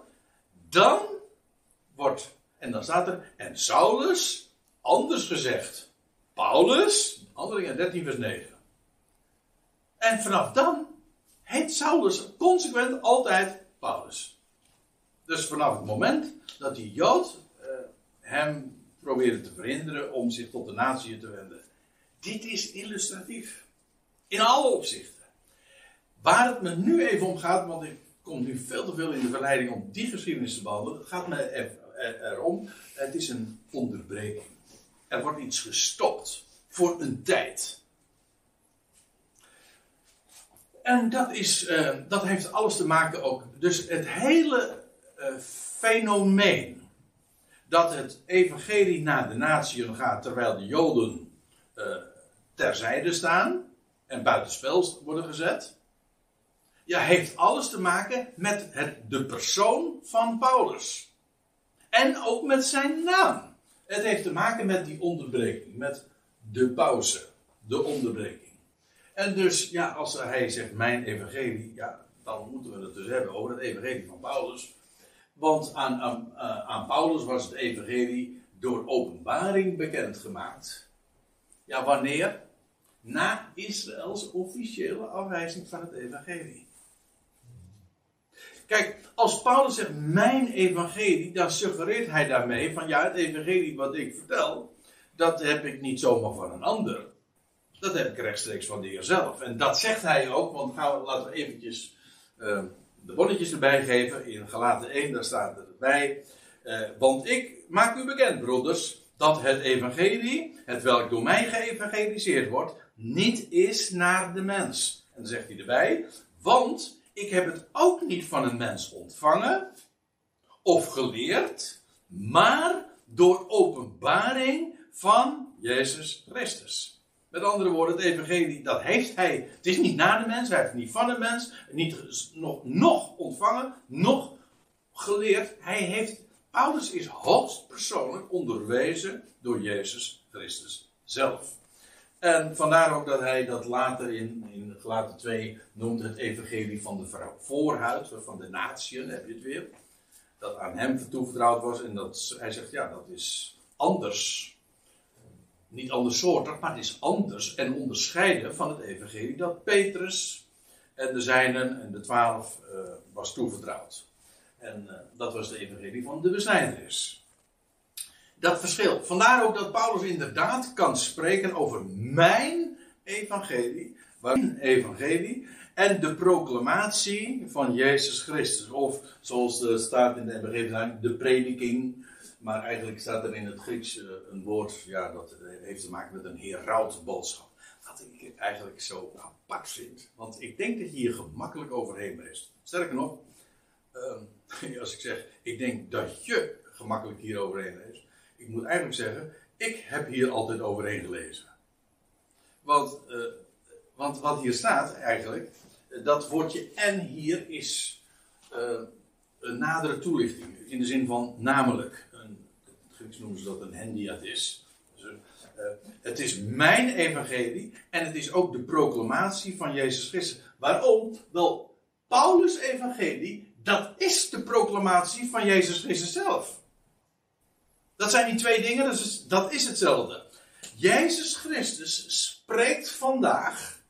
A: dan wordt, en dan staat er, en Saulus, anders gezegd, Paulus, Handelingen 13 vers 9. En vanaf dan heet Saulus consequent altijd Paulus. Dus vanaf het moment dat die Jood uh, hem proberen te verhinderen om zich tot de natie te wenden. Dit is illustratief. In alle opzichten. Waar het me nu even om gaat, want ik kom nu veel te veel in de verleiding om die geschiedenis te behandelen, gaat me erom. Het is een onderbreking. Er wordt iets gestopt voor een tijd. En dat, is, uh, dat heeft alles te maken ook. Dus het hele uh, fenomeen dat het evangelie naar de natieën gaat terwijl de Joden uh, terzijde staan en buitenspel worden gezet. Ja, heeft alles te maken met het, de persoon van Paulus. En ook met zijn naam. Het heeft te maken met die onderbreking, met de pauze, de onderbreking. En dus, ja, als hij zegt mijn evangelie, ja, dan moeten we het dus hebben over het evangelie van Paulus. Want aan, aan, eh, aan Paulus was het evangelie door openbaring bekendgemaakt. Ja, wanneer? Na Israëls officiële afwijzing van het evangelie. Kijk, als Paulus zegt mijn evangelie, dan suggereert hij daarmee van ja, het evangelie wat ik vertel, dat heb ik niet zomaar van een ander. Dat heb ik rechtstreeks van de Heer zelf. En dat zegt hij ook, want laten we eventjes uh, de bonnetjes erbij geven. In Galaten 1, daar staat erbij. Uh, want ik maak u bekend, broeders, dat het evangelie, het welk door mij geëvangeliseerd wordt, niet is naar de mens. En dan zegt hij erbij, want ik heb het ook niet van een mens ontvangen of geleerd, maar door openbaring van Jezus Christus. Met andere woorden, het evangelie, dat heeft hij. Het is niet naar de mens, hij heeft het niet van de mens, niet nog, nog ontvangen, nog geleerd. Hij heeft, Paulus is hoogst persoonlijk onderwezen door Jezus Christus zelf. En vandaar ook dat hij dat later in, in Gelaten 2 noemt het evangelie van de voorhuid, van de natieën, heb je het weer. Dat aan hem toevertrouwd was en dat, hij zegt, ja, dat is anders niet andersoortig, maar het is anders en onderscheiden van het evangelie dat Petrus en de zijnen en de twaalf uh, was toevertrouwd. En uh, dat was de evangelie van de besnijderis. Dat verschil. Vandaar ook dat Paulus inderdaad kan spreken over mijn evangelie, mijn evangelie en de proclamatie van Jezus Christus. Of zoals het staat in de evangelie, de prediking maar eigenlijk staat er in het Grieks eh, een woord, ja, dat heeft te maken met een herautboodschap. Wat ik eigenlijk zo apart vind. Want ik denk dat je hier gemakkelijk overheen leest. Sterker nog, uh, als ik zeg, ik denk dat je gemakkelijk hier overheen leest. Ik moet eigenlijk zeggen, ik heb hier altijd overheen gelezen. Want, uh, want wat hier staat eigenlijk, dat woordje en hier is een nadere toelichting. In de zin van namelijk. Grieks noemen ze dat een hendiatis. Dus, uh, het is mijn evangelie en het is ook de proclamatie van Jezus Christus. Waarom? Wel, Paulus' evangelie, dat is de proclamatie van Jezus Christus zelf. Dat zijn die twee dingen, dat is, dat is hetzelfde. Jezus Christus spreekt vandaag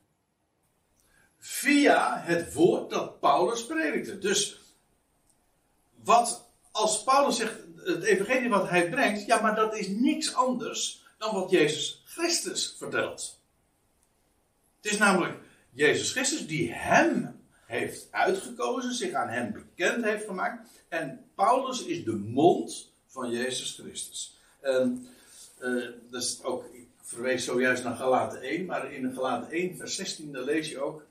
A: via het woord dat Paulus predikte. Dus wat als Paulus zegt, het evangelie wat hij brengt, ja, maar dat is niks anders dan wat Jezus Christus vertelt. Het is namelijk Jezus Christus die hem heeft uitgekozen, zich aan hem bekend heeft gemaakt. En Paulus is de mond van Jezus Christus. En uh, dat is ook, ik verwees zojuist naar Galaten 1, maar in Galaten 1, vers 16, daar lees je ook.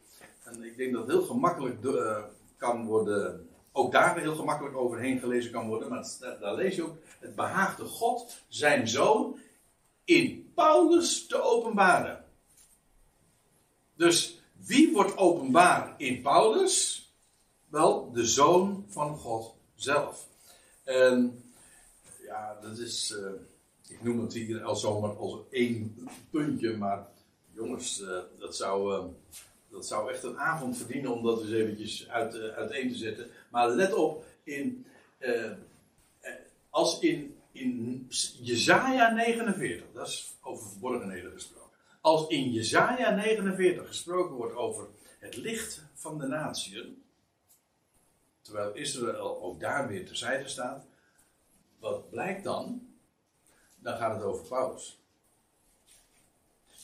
A: En ik denk dat het heel gemakkelijk uh, kan worden, ook daar heel gemakkelijk overheen gelezen kan worden. Maar daar lees je ook, het behaagde God zijn zoon in Paulus te openbaren. Dus wie wordt openbaar in Paulus? Wel, de zoon van God zelf. En ja, dat is. Uh, ik noem het hier al zomaar als één puntje, maar jongens, uh, dat, zou, uh, dat zou echt een avond verdienen om dat eens eventjes uit, uiteen te zetten. Maar let op, in, als in, in Jezaja 49, dat is over verborgenheden gesproken. Als in Jezaja 49 gesproken wordt over het licht van de natieën, terwijl Israël ook daar weer terzijde staat, wat blijkt dan? Dan gaat het over Paulus.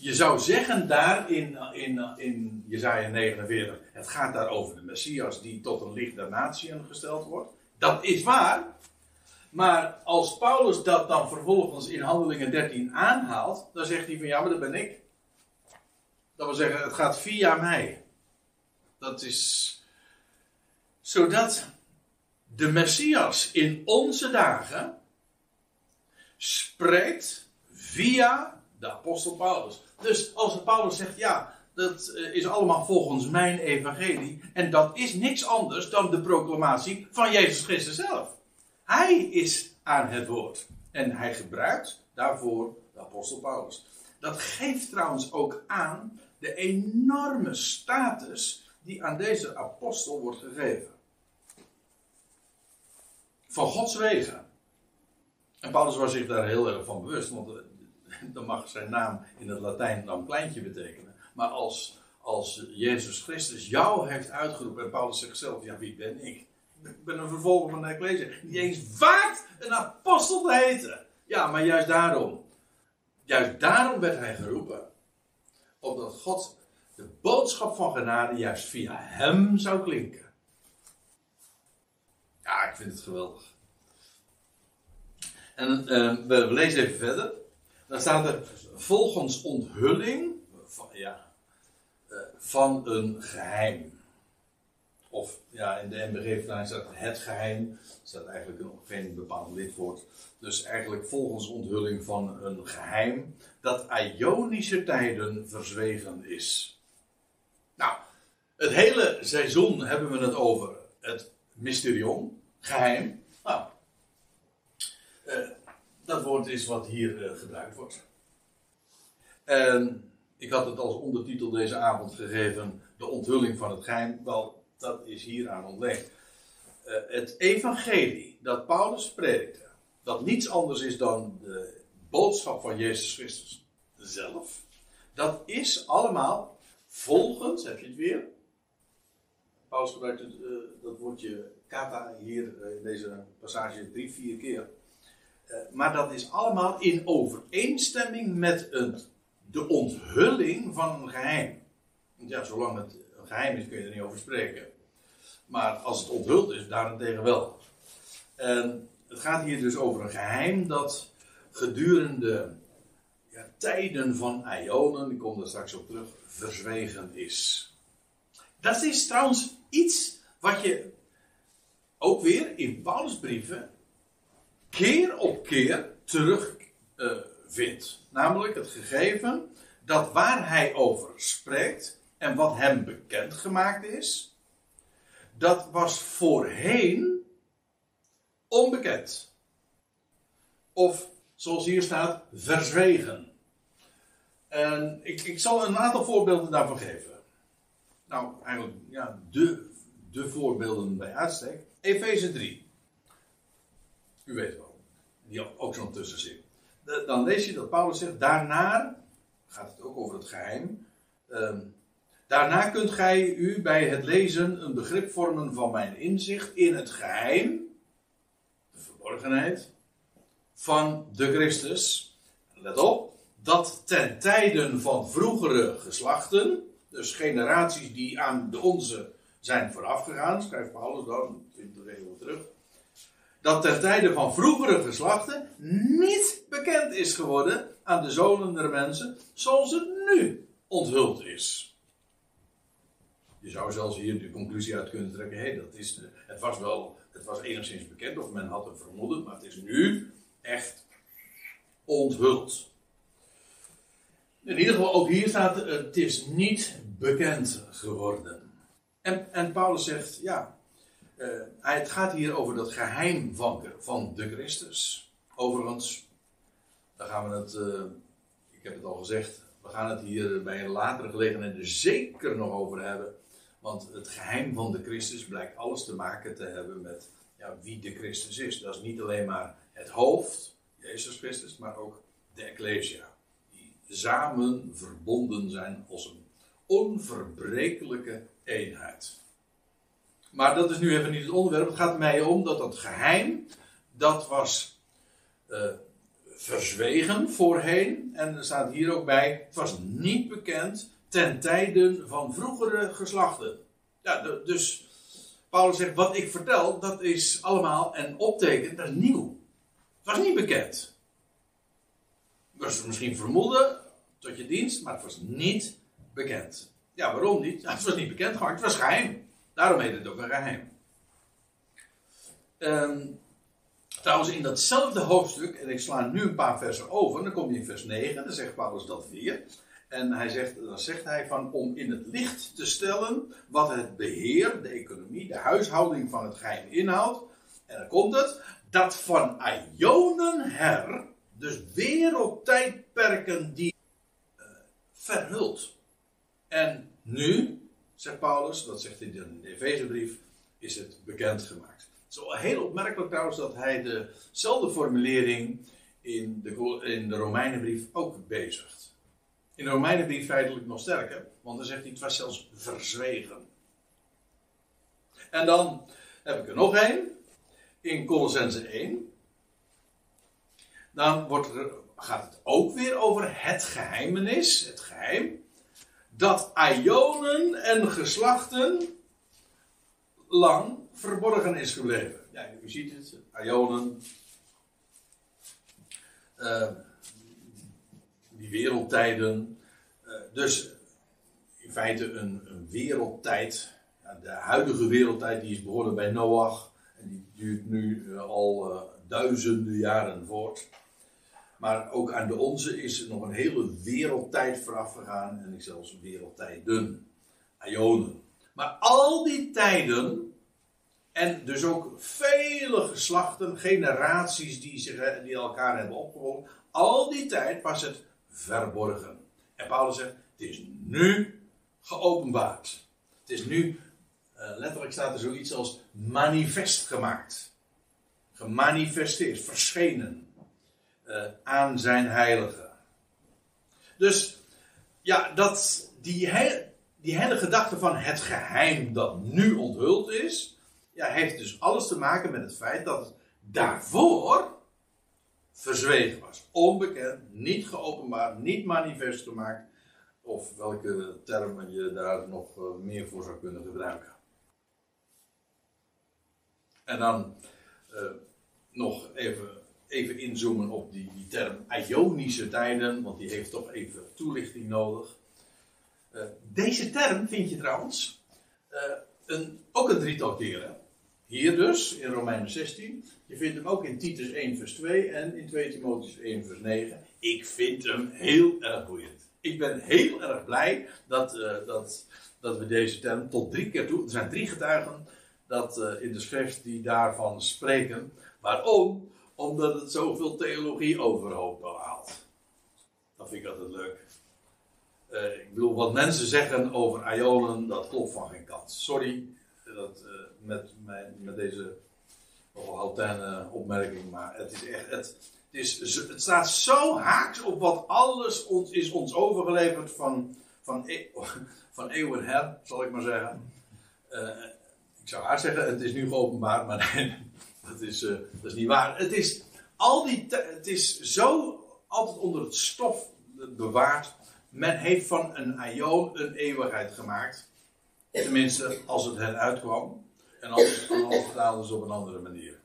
A: Je zou zeggen daar in, in, in Jezaja 49, het gaat daar over de Messias die tot een licht der natieën gesteld wordt. Dat is waar. Maar als Paulus dat dan vervolgens in Handelingen 13 aanhaalt, dan zegt hij van ja, maar dat ben ik. Dat wil zeggen, het gaat via mij. Dat is zodat de Messias in onze dagen spreekt via de apostel Paulus. Dus als Paulus zegt, ja, dat eh, is allemaal volgens mijn evangelie. En dat is niks anders dan de proclamatie van Jezus Christus zelf. Hij is aan het woord. En hij gebruikt daarvoor de apostel Paulus. Dat geeft trouwens ook aan de enorme status die aan deze apostel wordt gegeven. Van Gods wegen. En Paulus was zich daar heel erg van bewust, want dan mag zijn naam in het Latijn dan kleintje betekenen. Maar als, als Jezus Christus jou heeft uitgeroepen en Paulus zichzelf, ja wie ben ik? Ik ben een vervolger van de Ecclesia. Niet eens waard een apostel te heten. Ja, maar juist daarom. Juist daarom werd hij geroepen opdat God de boodschap van genade juist via hem zou klinken. Ja, ik vind het geweldig. En uh, we lezen even verder. Dan staat er volgens onthulling van, ja, uh, van een geheim. Of ja, in de MBG staat het geheim. Er staat eigenlijk nog geen bepaald lidwoord. Dus eigenlijk volgens onthulling van een geheim dat Ionische tijden verzwegen is. Nou, het hele seizoen hebben we het over het mysterion, geheim. Nou, dat woord is wat hier uh, gebruikt wordt. En ik had het als ondertitel deze avond gegeven: De onthulling van het geheim. Wel, dat is hier aan. Uh, het evangelie dat Paulus predikte, dat niets anders is dan de boodschap van Jezus Christus zelf, dat is allemaal volgens, heb je het weer? Paulus gebruikt het, uh, dat woordje kata hier in deze passage drie, vier keer. Uh, maar dat is allemaal in overeenstemming met de onthulling van een geheim. Ja, zolang het een geheim is, kun je er niet over spreken. Maar als het onthuld is, daarentegen wel. En het gaat hier dus over een geheim dat gedurende ja, tijden van Ionen, ik kom daar straks op terug, verzwegen is. Dat is trouwens iets wat je ook weer in Paulusbrieven keer op keer terug uh, vindt. Namelijk het gegeven dat waar hij over spreekt En wat hem bekendgemaakt is, dat was voorheen onbekend. Of zoals hier staat, verzwegen. En ik, ik zal een aantal voorbeelden daarvan geven. Nou, eigenlijk ja, de, de voorbeelden bij uitstek. Efeze 3. U weet wel, die ook zo'n tussenzin. Dan lees je dat Paulus zegt, daarna, gaat het ook over het geheim. Ehm, daarna kunt gij u bij het lezen een begrip vormen van mijn inzicht in het geheim, de verborgenheid, van de Christus. Let op, dat ten tijden van vroegere geslachten, dus generaties die aan de onze zijn voorafgegaan, schrijft Paulus dan, 20 eeuwen terug, dat ten tijde van vroegere geslachten niet bekend is geworden aan de zonen der mensen, zoals het nu onthuld is. Je zou zelfs hier de conclusie uit kunnen trekken: hé, dat is, het was wel, het was enigszins bekend, of men had het vermoeden, maar het is nu echt onthuld. In ieder geval, ook hier staat: het is niet bekend geworden. En, en Paulus zegt: ja, uh, het gaat hier over dat geheim van, de Christus. Overigens, daar gaan we het, uh, ik heb het al gezegd, we gaan het hier bij een latere gelegenheid er zeker nog over hebben. Want het geheim van de Christus blijkt alles te maken te hebben met ja, wie de Christus is. Dat is niet alleen maar het hoofd, Jezus Christus, maar ook de Ecclesia. Die samen verbonden zijn als een onverbrekelijke eenheid. Maar dat is nu even niet het onderwerp. Het gaat mij om dat dat geheim, dat was uh, verzwegen voorheen. En er staat hier ook bij, het was niet bekend ten tijden van vroegere geslachten. Ja, dus Paulus zegt, wat ik vertel, dat is allemaal en optekent, dat is nieuw. Het was niet bekend. Het was misschien vermoeden tot je dienst, maar het was niet bekend. Ja, waarom niet? het was niet bekend gemaakt, het was geheim. Daarom heet het ook een geheim. Um, trouwens, in datzelfde hoofdstuk, en ik sla nu een paar versen over, dan kom je in vers 9, dan zegt Paulus dat weer. En hij zegt, dan zegt hij van om in het licht te stellen wat het beheer, de economie, de huishouding van het geheim inhoudt. En dan komt het, dat van Ionen her, dus wereldtijdperken die uh, verhult. En nu, zegt Paulus, dat zegt hij in de Efezebrief, is het bekendgemaakt. Wel heel opmerkelijk trouwens dat hij dezelfde formulering in de, in de Romeinenbrief ook bezigt. In de Romeinenbrief feitelijk nog sterker, want dan zegt hij het was zelfs verzwegen. En dan heb ik er nog één, in Colossense 1. Dan wordt er, gaat het ook weer over het geheimenis, het geheim dat Ionen en geslachten lang verborgen is gebleven. Ja, u ziet het, Ionen. Uh, die wereldtijden. Uh, dus in feite een, een wereldtijd. Ja, de huidige wereldtijd die is begonnen bij Noach. En die duurt nu uh, al duizenden jaren voort. Maar ook aan de onze is nog een hele wereldtijd vooraf gegaan. En ik zelfs wereldtijden. Ionen. Maar al die tijden. En dus ook vele geslachten, generaties die, zich, die elkaar hebben opgevolgd. Al die tijd was het verborgen. En Paulus zegt: Het is nu geopenbaard. Het is nu, uh, letterlijk staat er zoiets als manifest gemaakt. Gemanifesteerd, verschenen uh, aan zijn heilige. Dus ja, dat, die, die hele gedachte van het geheim dat nu onthuld is, ja, heeft dus alles te maken met het feit dat het daarvoor verzwegen was. Onbekend, niet geopenbaard, niet manifest gemaakt. Of welke termen je daar nog uh, meer voor zou kunnen gebruiken. En dan uh, nog even even inzoomen op die, die term Ionische tijden, want die heeft toch even toelichting nodig. Uh, deze term vind je trouwens uh, een, ook een drietal keren. Hier dus, in Romeinen 16. Je vindt hem ook in Titus 1 vers 2 en in 2 Timotheus 1 vers 9. Ik vind hem heel erg boeiend. ik ben heel erg blij dat, eh, dat, dat we deze term tot drie keer toe. Er zijn drie getuigen dat, in de schrift die daarvan spreken. Waarom? Omdat het zoveel theologie overhoop haalt. Dat vind ik altijd leuk. Uh, ik bedoel, wat mensen zeggen over Ionen, dat klopt van geen kant. Sorry dat, met, mijn, met deze hautaine opmerking, maar het is echt. Het, het, is, het staat zo haaks op wat alles ons, is ons overgeleverd van, van, e van eeuwen her, zal ik maar zeggen. Uh, ik zou haar zeggen, het is nu geopenbaard, maar nee, dat, is, uh, dat is niet waar. Het is, al die het is zo altijd onder het stof bewaard. Men heeft van een aion een eeuwigheid gemaakt. Tenminste, als het hen uitkwam. En anders, anders vertaalden ze op een andere manier.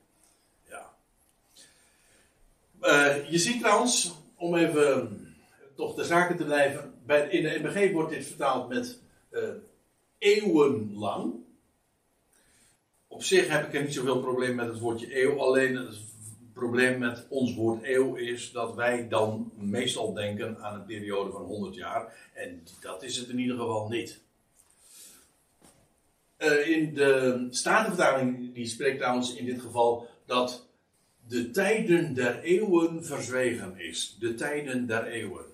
A: Uh, je ziet trouwens, om even toch de zaken te blijven. Bij, in de MBG wordt dit vertaald met eeuwenlang. Op zich heb ik er niet zoveel probleem met het woordje eeuw. Alleen het probleem met ons woord eeuw is dat wij dan meestal denken aan een periode van 100 jaar. En dat is het in ieder geval niet. Uh, in de Statenvertaling, die spreekt trouwens in dit geval dat de tijden der eeuwen verzwegen is. De tijden der eeuwen.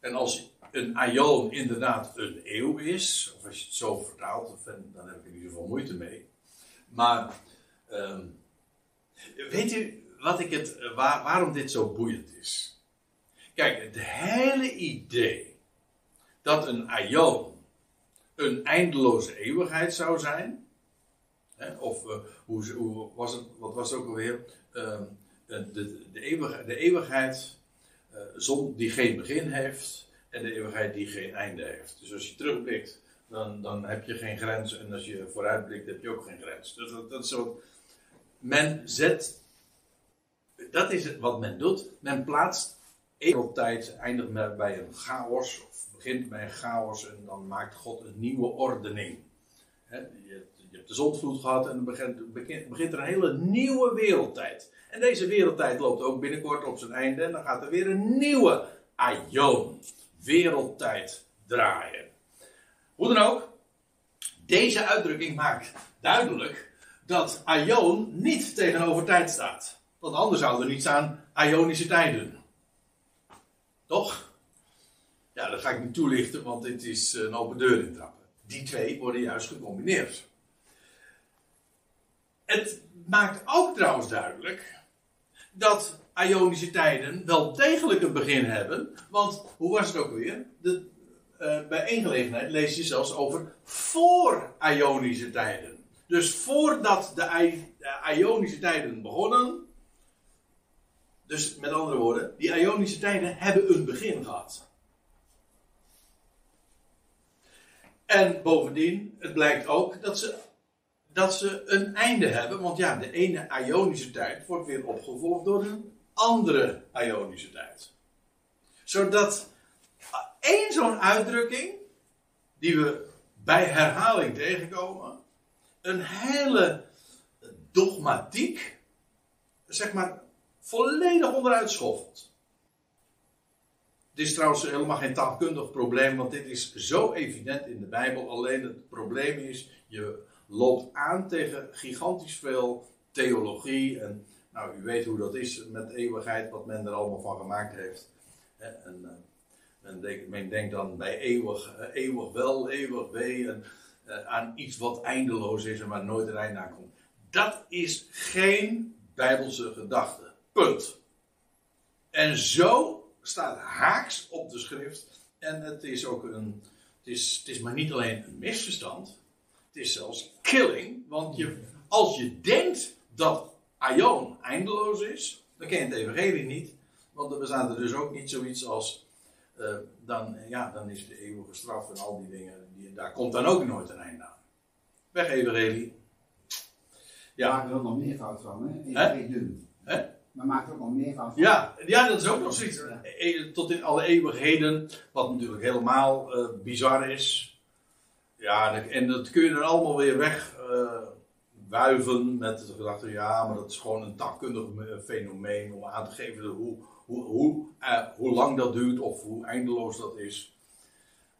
A: En als een aion inderdaad een eeuw is, of als je het zo vertaalt, dan heb ik in ieder geval moeite mee. Maar uh, weet u wat ik het, waar, waarom dit zo boeiend is? Kijk, het hele idee dat een aion een eindeloze eeuwigheid zou zijn, of uh, hoe, hoe, was het, wat was het ook alweer? Uh, de, de, eeuwigheid, de eeuwigheid zon die geen begin heeft en de eeuwigheid die geen einde heeft. Dus als je terugblikt, dan, dan heb je geen grens. En als je vooruitblikt, heb je ook geen grens. Dus dat, dat is zo. Men zet. Dat is wat men doet. Men plaatst tijd eindigt bij een chaos. Of begint bij een chaos en dan maakt God een nieuwe ordening. Je, je hebt de zondvloed gehad en dan begint, begint, er een hele nieuwe wereldtijd. En deze wereldtijd loopt ook binnenkort op zijn einde. En dan gaat er weer een nieuwe aion, wereldtijd, draaien. Hoe dan ook, deze uitdrukking maakt duidelijk dat aion niet tegenover tijd staat. Want anders zou er niet staan ionische tijden. Toch? Ja, dat ga ik niet toelichten, want dit is een open deur intrappen. Die twee worden juist gecombineerd. Het maakt ook trouwens duidelijk dat Ionische tijden wel degelijk een begin hebben. Want hoe was het ook weer? De, uh, bij één gelegenheid lees je zelfs over voor Ionische tijden. Dus voordat de Ionische tijden begonnen. Dus met andere woorden, die Ionische tijden hebben een begin gehad. En bovendien, het blijkt ook dat ze dat ze een einde hebben. Want ja, de ene Ionische tijd wordt weer opgevolgd door een andere Ionische tijd. Zodat één zo'n uitdrukking, die we bij herhaling tegenkomen, een hele dogmatiek, zeg maar, volledig onderuit schoffelt. Dit is trouwens helemaal geen taalkundig probleem, want dit is zo evident in de Bijbel. Alleen het probleem is, je loopt aan tegen gigantisch veel theologie. En nou, u weet hoe dat is met eeuwigheid, wat men er allemaal van gemaakt heeft. En, uh, men, denkt, men, denkt, dan bij eeuwig, uh, eeuwig wel, eeuwig wee, en, uh, aan iets wat eindeloos is en waar nooit een einde aan komt. Dat is geen bijbelse gedachte. Punt. En zo staat haaks op de schrift. En het is ook een. Het is, het is maar niet alleen een misverstand. Het is zelfs killing, want je, als je denkt dat Aion eindeloos is, dan ken je het evangelie niet. Want er bestaat er dus ook niet zoiets als, uh, dan, ja, dan is de eeuwige straf en al die dingen, die, daar komt dan ook nooit een einde aan. Weg evangelie.
B: Ja. Maak er ook nog meer fout van, hè? Hè? dun.
A: Hè?
B: Maar maakt er ook nog meer van.
A: Ja, ja, dat is ook nog zoiets. E, tot in alle eeuwigheden, wat natuurlijk helemaal uh, bizar is. Ja, en dat kun je er allemaal weer weg uh, wuiven met de gedachte, ja, maar dat is gewoon een taalkundig fenomeen om aan te geven hoe, hoe, hoe, eh, hoe lang dat duurt of hoe eindeloos dat is.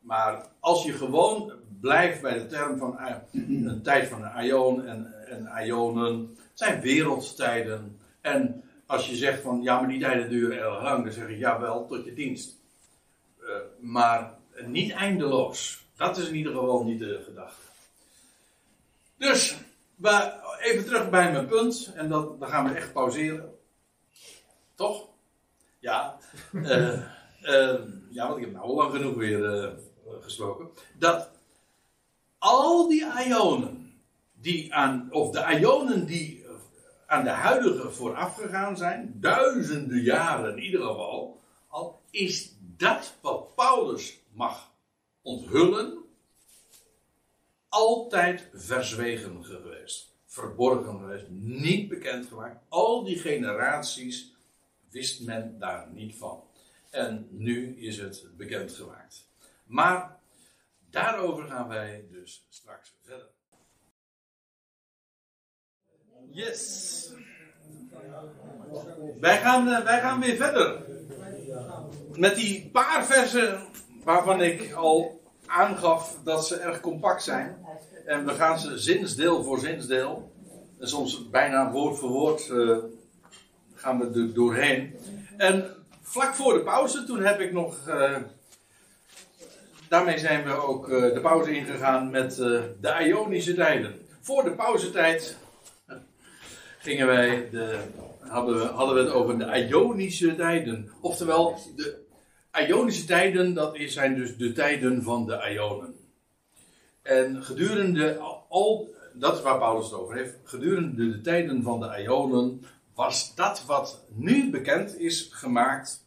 A: Maar als je gewoon blijft bij de term van eh, een tijd van een aion en, en ionen, het zijn wereldtijden. En als je zegt van ja, maar die tijden duren erg lang, dan zeg ik ja wel, tot je dienst. Uh, maar niet eindeloos. Dat is in ieder geval niet de gedachte. Dus, even terug bij mijn punt. En dat, dan gaan we echt pauzeren. Toch? Ja. Uh, uh, ja, want ik heb nou al lang genoeg weer uh, gesproken. Dat al die ionen, die aan, of de ionen die aan de huidige voorafgegaan zijn, duizenden jaren in ieder geval, al is dat wat Paulus mag onthullen, altijd verzwegen geweest. Verborgen geweest, niet bekend gemaakt. Al die generaties wist men daar niet van. En nu is het bekend gemaakt. Maar daarover gaan wij dus straks verder. Yes. Wij gaan, eh, wij gaan weer verder. Met die paar versen waarvan ik al aangaf dat ze erg compact zijn. En we gaan ze zinsdeel voor zinsdeel, en soms bijna woord voor woord, uh, gaan we er doorheen. En vlak voor de pauze, toen heb ik nog. Uh, daarmee zijn we ook uh, de pauze ingegaan met de Ionische tijden. Voor de pauzetijd gingen wij de, hadden, we, hadden we het over de Ionische tijden. Oftewel, de Ionische tijden, dat zijn dus de tijden van de Ionen. En gedurende al, dat is waar Paulus het over heeft, gedurende de tijden van de Ionen was dat wat nu bekend is gemaakt,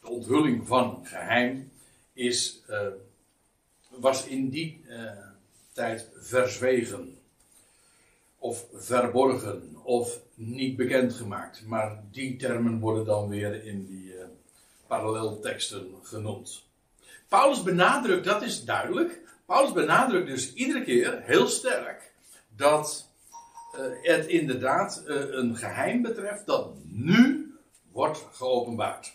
A: de onthulling van geheim, is, uh, was in die uh, tijd verzwegen. Of verborgen, of niet bekendgemaakt. Maar die termen worden dan weer in die parallelteksten genoemd. Paulus benadrukt, dat is duidelijk. Paulus benadrukt dus iedere keer heel sterk dat uh, het inderdaad uh, een geheim betreft dat nu wordt geopenbaard.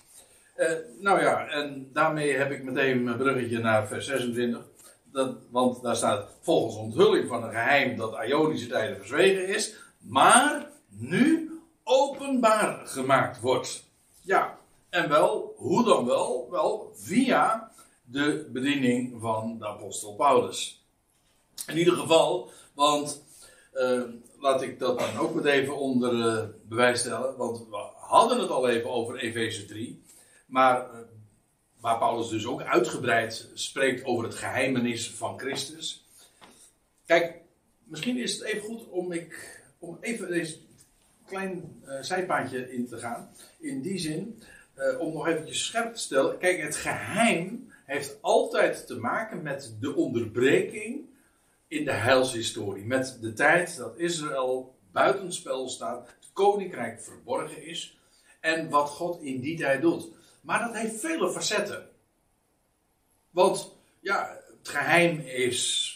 A: Uh, nou ja, en daarmee heb ik meteen mijn bruggetje naar vers 26. Dat, want daar staat volgens onthulling van een geheim dat Ionische tijden verzwegen is, maar nu openbaar gemaakt wordt. Ja, en wel, hoe dan wel? Wel, via de bediening van de apostel Paulus. In ieder geval, want uh, laat ik dat dan ook meteen even onder uh, bewijs stellen, want we hadden het al even over Efeze 3, maar uh, waar Paulus dus ook uitgebreid spreekt over het geheimenis van Christus. Kijk, misschien is het even goed om, ik, om even deze klein zijpaadje in te gaan. In die zin, om nog eventjes scherp te stellen. Kijk, het geheim heeft altijd te maken met de onderbreking in de heilshistorie. Met de tijd dat Israël buitenspel staat, het koninkrijk verborgen is en wat God in die tijd doet. Maar dat heeft vele facetten. Want ja, het geheim is,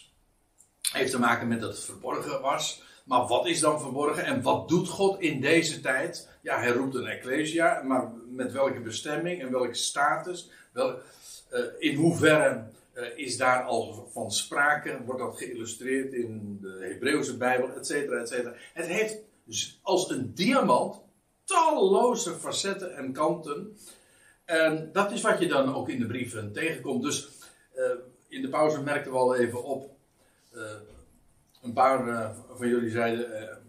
A: heeft te maken met dat het verborgen was. Maar wat is dan verborgen en wat doet God in deze tijd? Ja, hij roept een ecclesia, maar met welke bestemming en welke status? Wel, uh, in hoeverre uh, is daar al van sprake? Wordt dat geïllustreerd in de Hebreeuwse Bijbel, et cetera, et cetera. Het heeft als een diamant talloze facetten en kanten. En dat is wat je dan ook in de brieven tegenkomt. Dus uh, in de pauze merkten we al even op. een paar van jullie zeiden,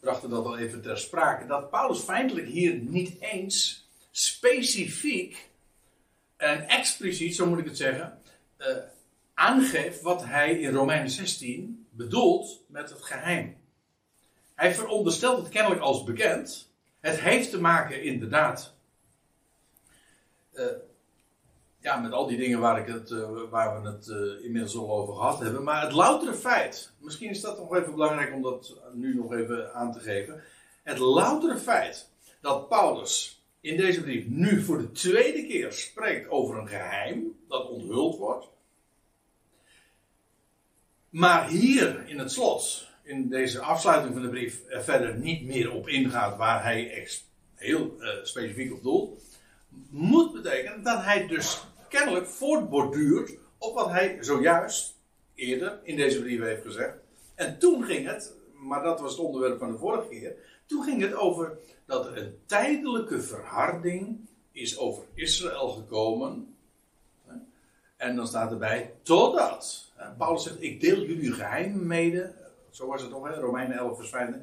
A: brachten dat al even ter sprake. Dat Paulus feitelijk hier niet eens specifiek en expliciet, zo moet ik het zeggen, uh, aangeeft wat hij in Romeinen 16 bedoelt met het geheim. Hij veronderstelt het kennelijk als bekend. Het heeft te maken inderdaad uh, ja, met al die dingen waar, ik het, uh, waar we het inmiddels al over gehad hebben. Maar het loutere feit, misschien is dat nog even belangrijk om dat nu nog even aan te geven. Het loutere feit dat Paulus in deze brief nu voor de tweede keer spreekt over een geheim dat onthuld wordt. Maar hier in het slot, in deze afsluiting van de brief, er verder niet meer op ingaat waar hij heel uh, specifiek op doelt. moet betekenen dat hij dus kennelijk voortborduurt op wat hij zojuist eerder in deze brief heeft gezegd. En toen ging het, maar dat was het onderwerp van de vorige keer, toen ging het over dat een tijdelijke verharding is over Israël gekomen. En dan staat erbij, totdat. Paulus zegt, ik deel jullie geheim mede. Zo was het nog, hè? Romeinen 11 vers 5.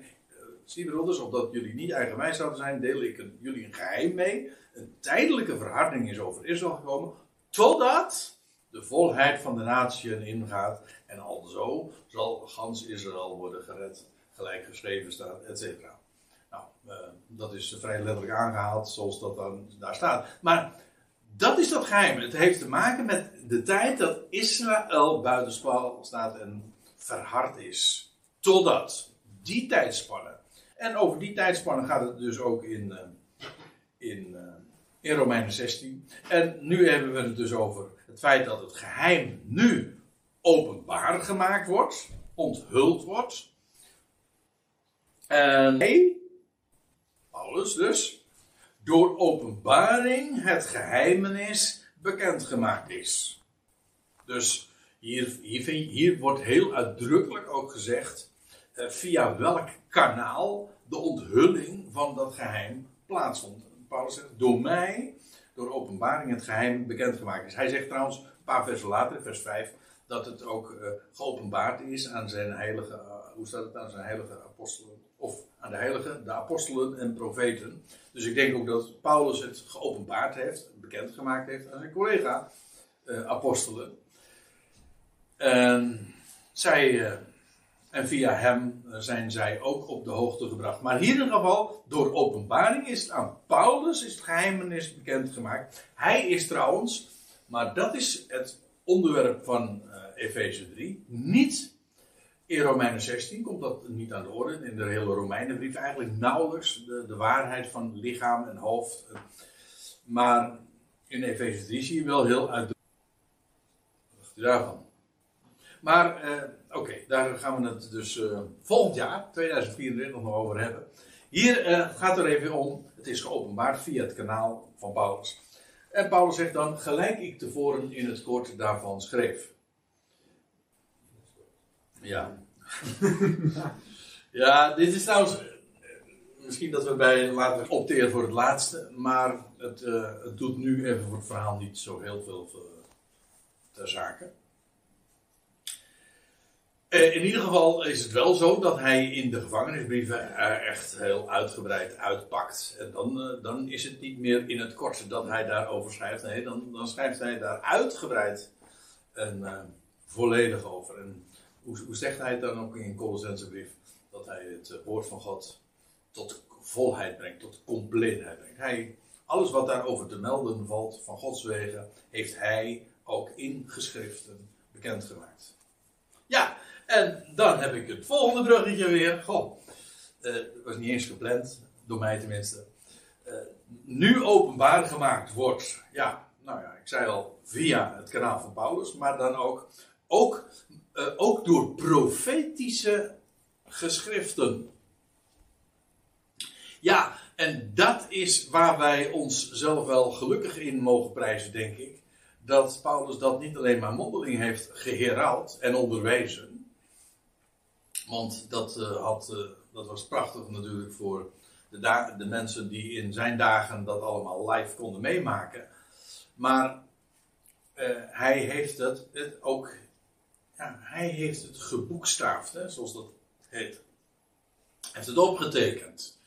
A: Zie broeders, opdat jullie niet eigenwijs zouden zijn, deel ik jullie een geheim mee. Een tijdelijke verharding is over Israël gekomen, totdat de volheid van de natieën ingaat. En alzo zal gans Israël worden gered, gelijk geschreven staat, et cetera. Nou, uh, dat is vrij letterlijk aangehaald, zoals dat dan daar staat. Maar dat is dat geheim. Het heeft te maken met de tijd dat Israël buitenspel staat en verhard is. Totdat die tijdspanne en over die tijdspannen gaat het dus ook in, in, uh, in Romeinen 16. En nu hebben we het dus over het feit dat het geheim nu openbaar gemaakt wordt, onthuld wordt. En Dus, door openbaring het geheimenis bekendgemaakt is. Dus hier, hier, hier wordt heel uitdrukkelijk ook gezegd uh, via welk kanaal de onthulling van dat geheim plaatsvond. Paulus zegt, door mij, door openbaring het geheim bekendgemaakt is. Hij zegt trouwens, een paar versen later, vers 5, dat het ook uh, geopenbaard is aan zijn heilige, uh, hoe staat het, aan zijn heilige apostelen, of aan de heilige, de apostelen en profeten. Dus ik denk ook dat Paulus het geopenbaard heeft, bekendgemaakt heeft aan zijn collega uh, apostelen. En zij en via hem eh, zijn zij ook op de hoogte gebracht. Maar hier in ieder geval, door openbaring is aan Paulus is het geheimenis bekendgemaakt. Hij is trouwens, maar dat is het onderwerp van uh, Efeze 3, niet in Romeinen 16 komt dat niet aan de orde. In de hele Romeinenbrief eigenlijk nauwelijks de, de waarheid van lichaam en hoofd. Maar in Efeze 3 zie je wel heel uit. Wat daarvan? Maar uh, oké, daar gaan we het dus uh, volgend jaar, 2024, nog over hebben. Hier uh, gaat er even om, het is geopenbaard via het kanaal van Paulus. En Paulus zegt dan, gelijk ik tevoren in het kort daarvan schreef. Ja. ja, dit is trouwens, misschien dat we bij later opteren voor het laatste, maar het, het doet nu even voor het verhaal niet zo heel veel ter zake. Eh, in ieder geval is het wel zo dat hij in de gevangenisbrieven echt heel uitgebreid uitpakt. En dan, dan is het niet meer in het kort dat hij daarover schrijft. Nee, dan, dan schrijft hij daar uitgebreid en volledig over. Hoe, hoe, zegt hij dan ook in Colossense brief? Dat hij het woord van God tot volheid brengt, tot compleetheid brengt. Hij, alles wat daarover te melden valt van Gods wegen, heeft hij ook in geschriften bekendgemaakt. Ja, en dan heb ik het volgende bruggetje weer. Goh, uh, was niet eens gepland, door mij tenminste. Uh, nu openbaar gemaakt wordt, ja, nou ja, ik zei al, via het kanaal van Paulus, maar dan ook, ook, uh, ook door profetische geschriften. Ja, en dat is waar wij ons zelf wel gelukkig in mogen prijzen, denk ik. Dat Paulus dat niet alleen maar mondeling heeft geheraald en onderwezen. Want dat, uh, had, uh, dat was prachtig natuurlijk voor de, de, mensen die in zijn dagen dat allemaal live konden meemaken. Maar hij heeft het, het ook, hij heeft het geboekstaafd, zoals dat heet. Hij heeft het opgetekend.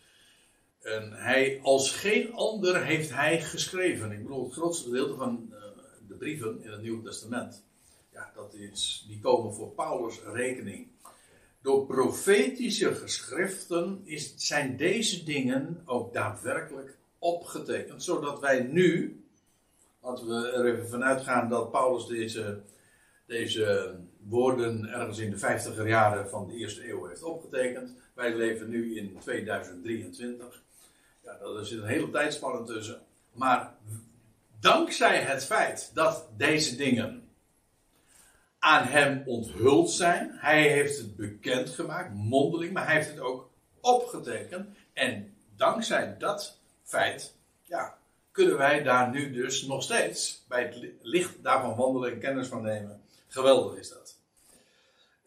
A: En hij, als geen ander heeft hij geschreven. Ik bedoel, het grootste gedeelte van de brieven in het Nieuwe Testament, ja, dat is, die komen voor Paulus' rekening door profetische geschriften is, zijn deze dingen ook daadwerkelijk opgetekend, zodat wij nu, laten we er even vanuit gaan dat Paulus deze, deze woorden ergens in de vijftiger jaren van de eerste eeuw heeft opgetekend. Wij leven nu in 2023. Ja, er zit een hele tijdspanne tussen. Maar dankzij het feit dat deze dingen aan hem onthuld zijn. Hij heeft het bekendgemaakt, mondeling, maar hij heeft het ook opgetekend. En dankzij dat feit, ja, kunnen wij daar nu dus nog steeds bij het licht daarvan wandelen en kennis van nemen. Geweldig is dat.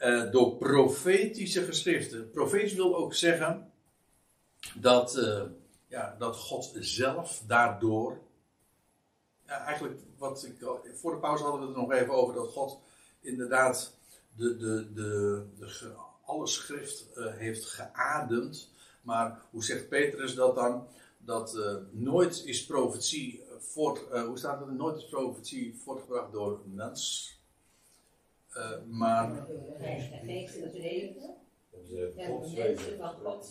A: Uh, door profetische geschriften. Profetisch wil ook zeggen dat, uh, ja, dat God zelf daardoor. Eigenlijk, wat ik, voor de pauze hadden we het nog even over dat God inderdaad de, de, de, de, alle schrift uh, heeft geademd. Maar hoe zegt Petrus dat dan? Dat nooit is profetie voort, hoe staat het? Nooit is profetie voortgebracht door mens. Maar.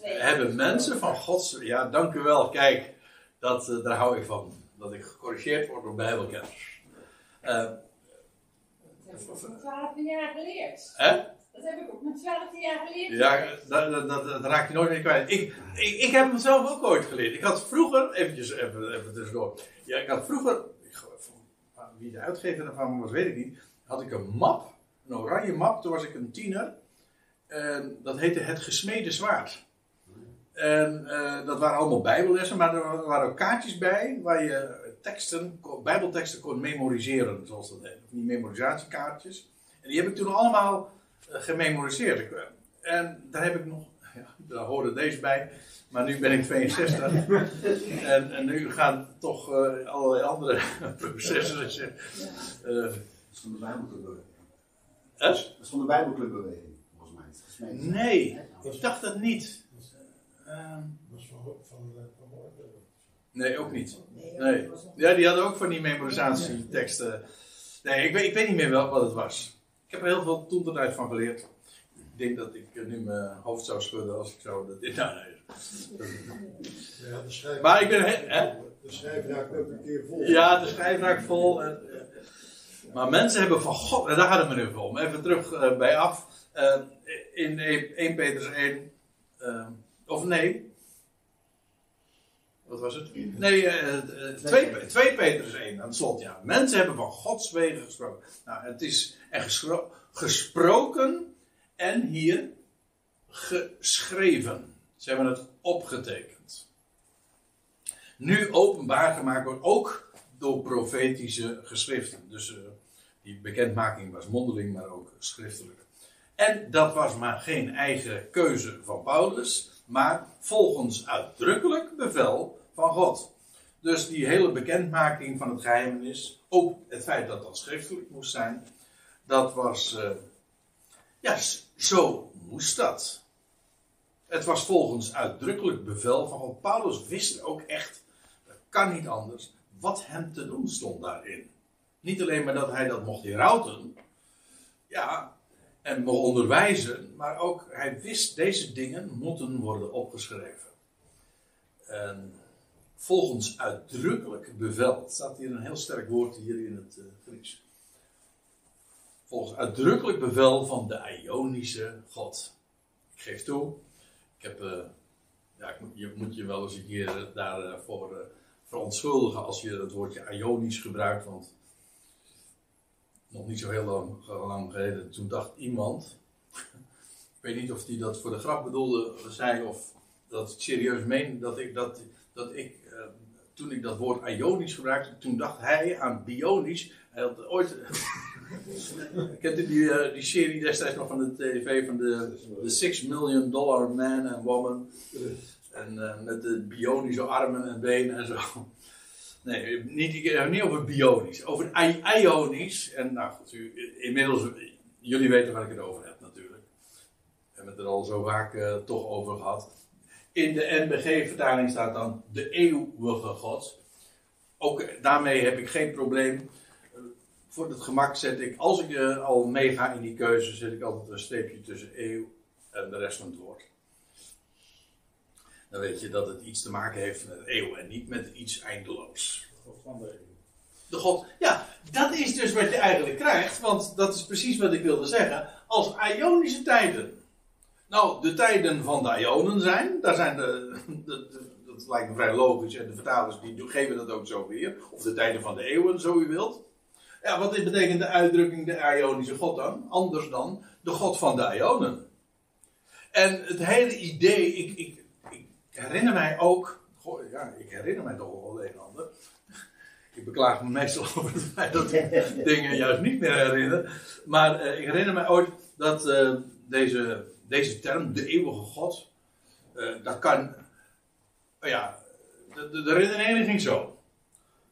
A: Hebben mensen van Gods. Ja, dank u wel. Kijk, dat, daar hou ik van. Dat ik gecorrigeerd word door Bijbelkenners.
C: dat heb ik op 12 jaar geleerd.
A: Hè?
C: Dat heb ik ook met 12 jaar geleerd.
A: Ja, dat, dat, dat, dat, raak je nooit meer kwijt. Ik, ik, ik heb hem zelf ook ooit geleerd. Ik had vroeger, eventjes even, even tussendoor. Ja, ik had vroeger, ik, wie de uitgever ervan was, weet ik niet. Had ik een map, een oranje map, toen was ik een tiener. En dat heette Het Gesmede Zwaard. En uh, dat waren allemaal bijbellessen, maar er waren ook kaartjes bij waar je teksten, bijbelteksten kon memoriseren, zoals dat heet. Die memorisatiekaartjes. En die heb ik toen allemaal gememoriseerd. En daar heb ik nog, ja, daar hoorde deze bij, maar nu ben ik 62. en, en, nu gaan toch uh, allerlei andere processen.
B: Uh, dat is van de Bijbelclubbeweging.
A: Huh?
B: Dat is van de Bijbelclubbeweging, volgens mij.
A: Nee, ik dacht dat niet. Uh,
D: dat is van, van, van
A: Nee, ook niet. Nee. Ja, die hadden ook van die memorisatieteksten. Nee, ik weet, ik weet niet meer wel wat het was. Ik heb er heel veel toen de tijd van geleerd. Ik denk dat ik nu mijn hoofd zou schudden als ik zo dit nou,
D: Ja, de
A: maar ik ben. Hè?
D: De schijf raakt ook een keer vol.
A: Ja, de schijf raakt vol. En, maar mensen hebben van God, en daar gaat het me nu om. Even terug uh, bij af. Uh, in 1 Petrus 1. Uh, of nee. Wat was het? Nee, uh, 2, 2 Petrus 1 aan het slot, ja. Mensen hebben van Gods wegen gesproken. Nou, het is en gesproken en hier geschreven. Ze hebben het opgetekend. Nu openbaar gemaakt wordt ook door profetische geschriften. Dus uh, die bekendmaking was mondeling, maar ook schriftelijk. En dat was maar geen eigen keuze van Paulus, maar volgens uitdrukkelijk bevel van God. Dus die hele bekendmaking van het geheimenis, ook het feit dat dat schriftelijk moest zijn, dat was, uh, ja, zo moest dat. Het was volgens uitdrukkelijk bevel van God. Paulus wist ook echt, dat kan niet anders, wat hem te doen stond daarin. Niet alleen maar dat hij dat mocht herauten, ja, en mocht onderwijzen, maar ook hij wist deze dingen moeten worden opgeschreven. En volgens uitdrukkelijk bevel. Het staat hier een heel sterk woord hier in het uh, Grieks volgens uitdrukkelijk bevel van de Ionische God. Ik geef toe, ik heb, uh, ja, ik moet, je moet je wel eens een keer daarvoor uh, verontschuldigen als je het woordje Ionisch gebruikt, want nog niet zo heel lang, lang geleden, toen dacht iemand, ik weet niet of hij dat voor de grap bedoelde, zei of dat het serieus meen, dat ik, dat, dat ik uh, toen ik dat woord Ionisch gebruikte, toen dacht hij aan Bionisch. Hij had ooit Kent u die, uh, die serie destijds nog van de tv van de, de Six Million Dollar Man and Woman? En uh, met de bionische armen en benen en zo. Nee, niet, niet over bionisch, over ionisch. En nou goed, inmiddels, jullie weten waar ik het over heb natuurlijk. We hebben het er al zo vaak uh, toch over gehad. In de NBG-vertaling staat dan de eeuwige God. Ook daarmee heb ik geen probleem voor het gemak zet ik, als ik al meega in die keuze, zet ik altijd een streepje tussen eeuw en de rest van het woord. Dan weet je dat het iets te maken heeft met eeuw en niet met iets eindeloos.
D: De God van de.
A: De God, ja, dat is dus wat je eigenlijk krijgt, want dat is precies wat ik wilde zeggen. Als Ionische tijden, nou, de tijden van de Ionen zijn, daar zijn de, de, de dat lijkt me vrij logisch en de vertalers die geven dat ook zo weer, of de tijden van de eeuwen, zo u wilt. Ja, wat betekent de uitdrukking de Ionische God dan? Anders dan de God van de Ionen. En het hele idee, ik, ik herinner mij ook, ja, ik herinner mij toch wel een en ander. Ik beklaag me meestal over het feit dat ik dingen juist niet meer herinner. Maar eh, ik herinner mij ooit dat eh, deze, deze term, de eeuwige God, eh, dat kan. oh ja, de, de, de redenering ging zo.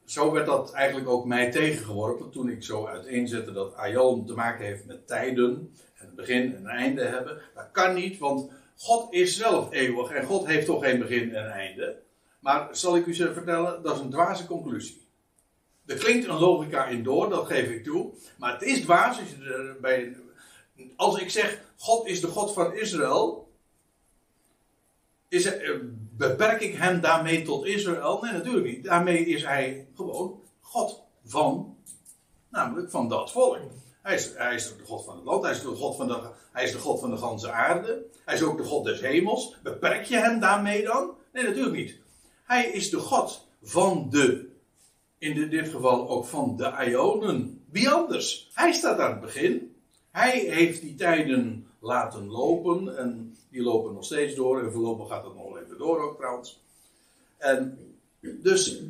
A: Zo werd dat eigenlijk ook mij tegengeworpen toen ik zo uiteenzette dat Aion te maken heeft met tijden. En een begin en einde hebben. Dat kan niet, want God is zelf eeuwig en God heeft toch geen begin en einde. Maar zal ik u eens vertellen, dat is een dwaze conclusie. Er klinkt een logica in door, dat geef ik toe. Maar het is dwaas als, je bij, als ik zeg, God is de God van Israël. Is eh, beperk ik hem daarmee tot Israël? Nee, natuurlijk niet. Daarmee is hij gewoon God van, namelijk van dat volk. Hij is, hij is de God van het land, hij is de God van de, hij is de God van de ganse aarde. Hij is ook de God des hemels. Beperk je hem daarmee dan? Nee, natuurlijk niet. Hij is de God van de, in dit geval ook van de Ionen. Wie anders? Hij staat aan het begin. Hij heeft die tijden laten lopen en die lopen nog steeds door en voorlopig gaat het nog even door ook trouwens. En dus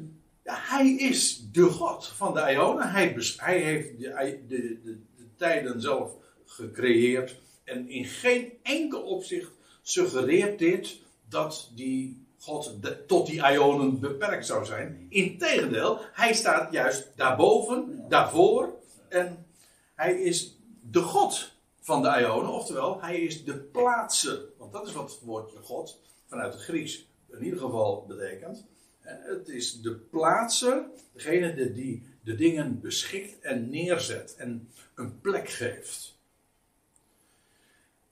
A: hij is de God van de Ionen. Hij, hij heeft de, de, de, tijden zelf gecreëerd en in geen enkel opzicht suggereert dit dat die God tot die Ionen beperkt zou zijn. Integendeel, hij staat juist daarboven, daarvoor en hij is de God van de Ionen, oftewel, hij is de plaatser. Want dat is wat het woordje God vanuit het Grieks in ieder geval betekent. Het is de plaatser, degene die de dingen beschikt en neerzet en een plek geeft.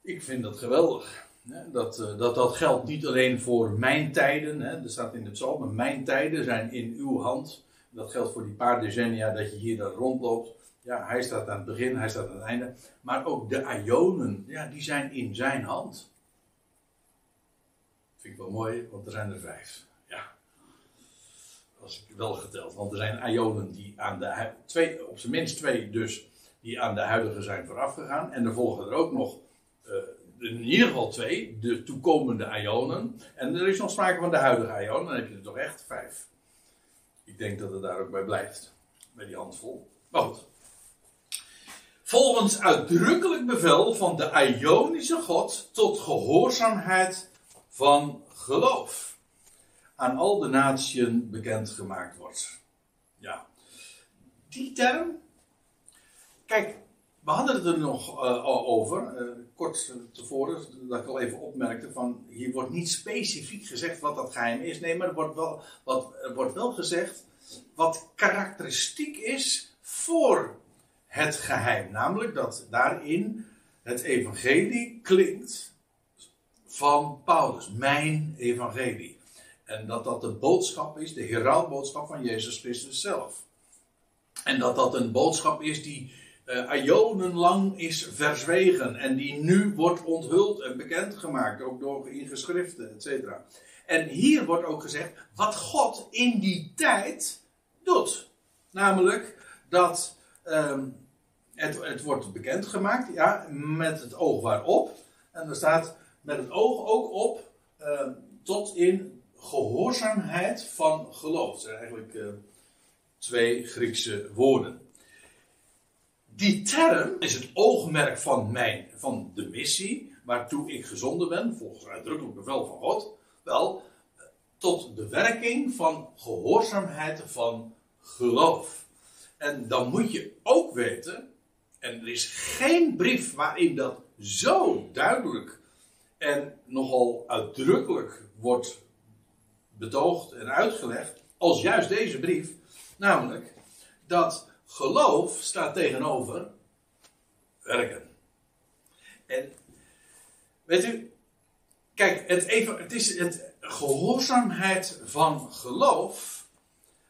A: Ik vind dat geweldig. Dat, eh, dat dat geldt niet alleen voor mijn tijden. Er staat in het psalm, mijn tijden zijn in uw hand. Dat geldt voor die paar decennia dat je hier rondloopt. Ja, hij staat aan het begin, hij staat aan het einde. Maar ook de Ionen, ja, die zijn in zijn hand. Vind ik wel mooi, want er zijn er vijf. Ik wel geteld. Want er zijn Ionen die aan de twee, op zijn minst twee dus, die aan de huidige zijn voorafgegaan. En er volgen er ook nog uh, in ieder geval twee, de toekomende Ionen. En er is nog sprake van de huidige Ionen, dan heb je er toch echt vijf. Ik denk dat het daar ook bij blijft, bij die handvol. Maar goed. Volgens uitdrukkelijk bevel van de Ionische God tot gehoorzaamheid van geloof. Aan al de natieën bekendgemaakt wordt. Ja. Die term. Kijk, we hadden het er nog uh, over, uh, kort tevoren, dat ik al even opmerkte van, hier wordt niet specifiek gezegd wat dat geheim is. Nee, maar er wordt wel, wat, er wordt wel gezegd wat karakteristiek is voor het geheim. Namelijk dat daarin het evangelie klinkt van Paulus, mijn evangelie. En dat dat de boodschap is, de heraldboodschap van Jezus Christus zelf. En dat dat een boodschap is die uh, is verzwegen en die nu wordt onthuld en bekendgemaakt, ook door in geschriften, et cetera. En hier wordt ook gezegd wat God in die tijd doet. Namelijk dat um, het, het wordt bekendgemaakt, ja, met het oog waarop. En er staat met het oog ook op uh, tot in gehoorzaamheid van geloof. Dat zijn eigenlijk uh, twee Griekse woorden. Die term is het oogmerk van, mijn, van de missie, waartoe ik gezonden ben, volgens uitdrukkelijk bevel van God. Wel, tot de werking van gehoorzaamheid van geloof. En dan moet je ook weten, en er is geen brief waarin dat zo duidelijk en nogal uitdrukkelijk wordt betoogd en uitgelegd als juist deze brief. Namelijk dat geloof staat tegenover werken. En weet u, kijk, het, even, het is het gehoorzaamheid van geloof.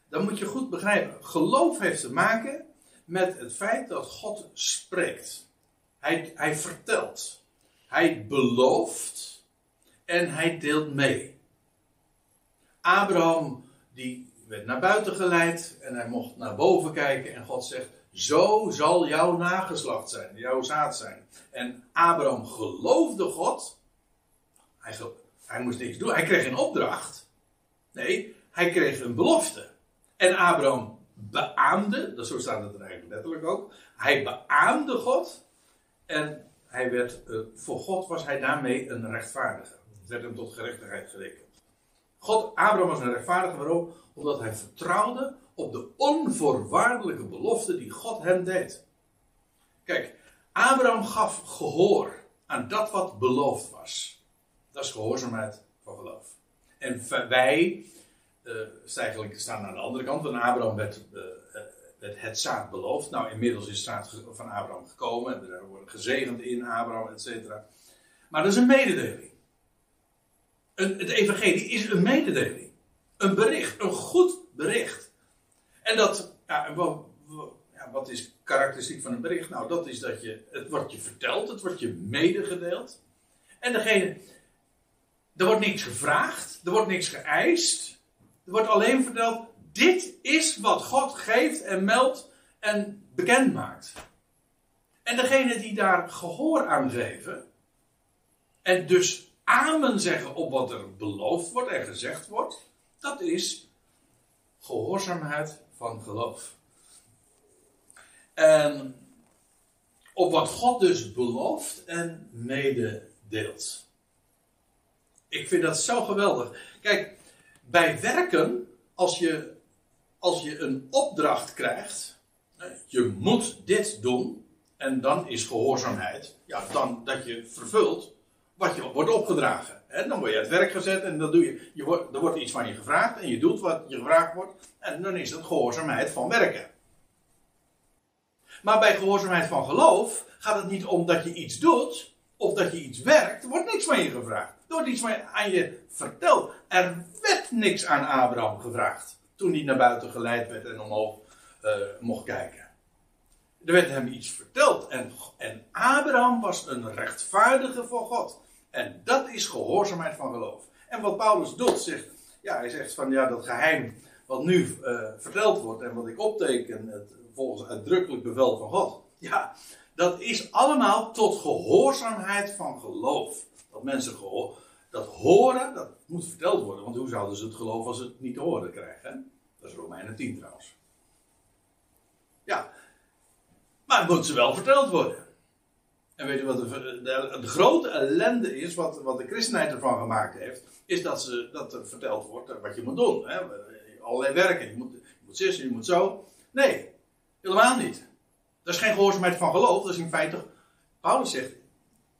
A: Dan moet je goed begrijpen. Geloof heeft te maken met het feit dat God spreekt. Hij, hij vertelt. Hij belooft. En hij deelt mee. Abraham die werd naar buiten geleid en hij mocht naar boven kijken en God zegt, zo zal jouw nageslacht zijn, jouw zaad zijn. En Abraham geloofde God. Hij, hij moest niks doen, hij kreeg een opdracht. Nee, hij kreeg een belofte. En Abraham beaamde, dat zo staat het er eigenlijk letterlijk ook. Hij beaamde God. En hij werd, eh, voor God was hij daarmee een rechtvaardige. Werd hem tot gerechtigheid gerekend. God, Abraham was een rechtvaardige, waarom? Omdat hij vertrouwde op de onvoorwaardelijke belofte die God hem deed. Kijk, Abraham gaf gehoor aan dat wat beloofd was. Dat is gehoorzaamheid van geloof. En wij, uh, eigenlijk staan aan de andere kant, want Abraham werd, uh, werd het zaad beloofd. Nou, inmiddels is het zaad van Abraham gekomen en er wordt gezegend in Abraham, et cetera. Maar dat is een mededeling. Het evangelie is een mededeling. Een bericht, een goed bericht. En dat, ja, wat, wat is karakteristiek van een bericht? Nou, dat is dat je, het wordt je verteld, het wordt je medegedeeld. En degene, er wordt niks gevraagd, er wordt niks geëist. Er wordt alleen verteld, dit is wat God geeft en meldt en bekend maakt. En degene die daar gehoor aan geven, en dus amen zeggen op wat er beloofd wordt en gezegd wordt, dat is gehoorzaamheid van geloof. En op wat God dus belooft en mededeelt. Ik vind dat zo geweldig. Kijk, bij werken, als je, als je een opdracht krijgt, je moet dit doen, en dan is gehoorzaamheid, ja, dan dat je vervult wat je wordt opgedragen. En dan word je uit werk gezet en dan doe je, je wordt, er wordt iets van je gevraagd en je doet wat je gevraagd wordt, en dan is het gehoorzaamheid van werken. Maar bij gehoorzaamheid van geloof gaat het niet om dat je iets doet, of dat je iets werkt, er wordt niks van je gevraagd. Er wordt iets aan je verteld. Er werd niks aan Abraham gevraagd. Toen hij naar buiten geleid werd en omhoog uh, mocht kijken. Er werd hem iets verteld. En, en Abraham was een rechtvaardige voor God. En dat is gehoorzaamheid van geloof. En wat Paulus doet, zegt, ja, hij zegt van ja, dat geheim wat nu uh, verteld wordt en wat ik opteken, het, volgens uitdrukkelijk bevel van God. Ja, dat is allemaal tot gehoorzaamheid van geloof. Dat mensen gehoor, dat horen, dat moet verteld worden. Want hoe zouden ze het geloven als ze het niet te horen krijgen? Dat is Romeinen 10 trouwens. Ja, maar het moet ze wel verteld worden. En weet je wat de, grote ellende is, wat, wat de christenheid ervan gemaakt heeft, is dat, ze, dat er verteld wordt wat je moet doen. Hè? Allerlei werken, je moet, je moet je moet zo. Nee, helemaal niet. Dat is geen gehoorzaamheid van geloof, dat is in feite, Paulus zegt,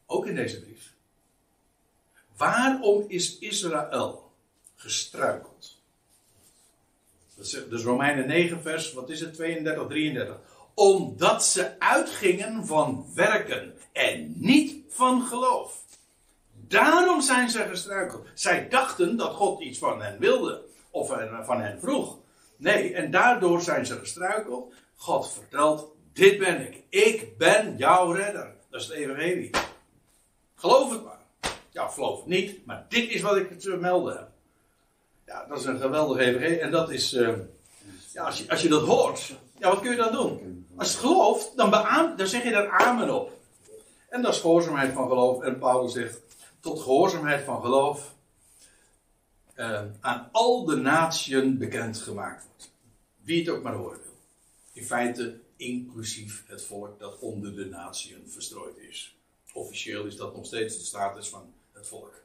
A: ook in deze brief. Waarom is Israël gestruikeld? Dat is dus Romeinen 9 vers, wat is het, 32, 33. Omdat ze uitgingen van werken en niet van geloof. Daarom zijn ze gestruikeld. Zij dachten dat God iets van hen wilde. Of van hen vroeg. Nee, en daardoor zijn ze gestruikeld. God vertelt, dit ben ik. Ik ben jouw redder. Dat is het evangelie. Geloof het maar. Ja, geloof het niet, maar dit is wat ik te melden heb. Ja, dat is een geweldig evangelie. En dat is, uh, ja, als je, als je dat hoort, ja, wat kun je dan doen? Als je het gelooft, dan, zeg je daar amen op. En dat is gehoorzaamheid van geloof. En Paulus zegt, tot gehoorzaamheid van geloof uh, aan al de natieën bekend gemaakt wordt. Wie het ook maar horen wil. In feite inclusief het volk dat onder de natieën verstrooid is. Officieel is dat nog steeds de status van het volk.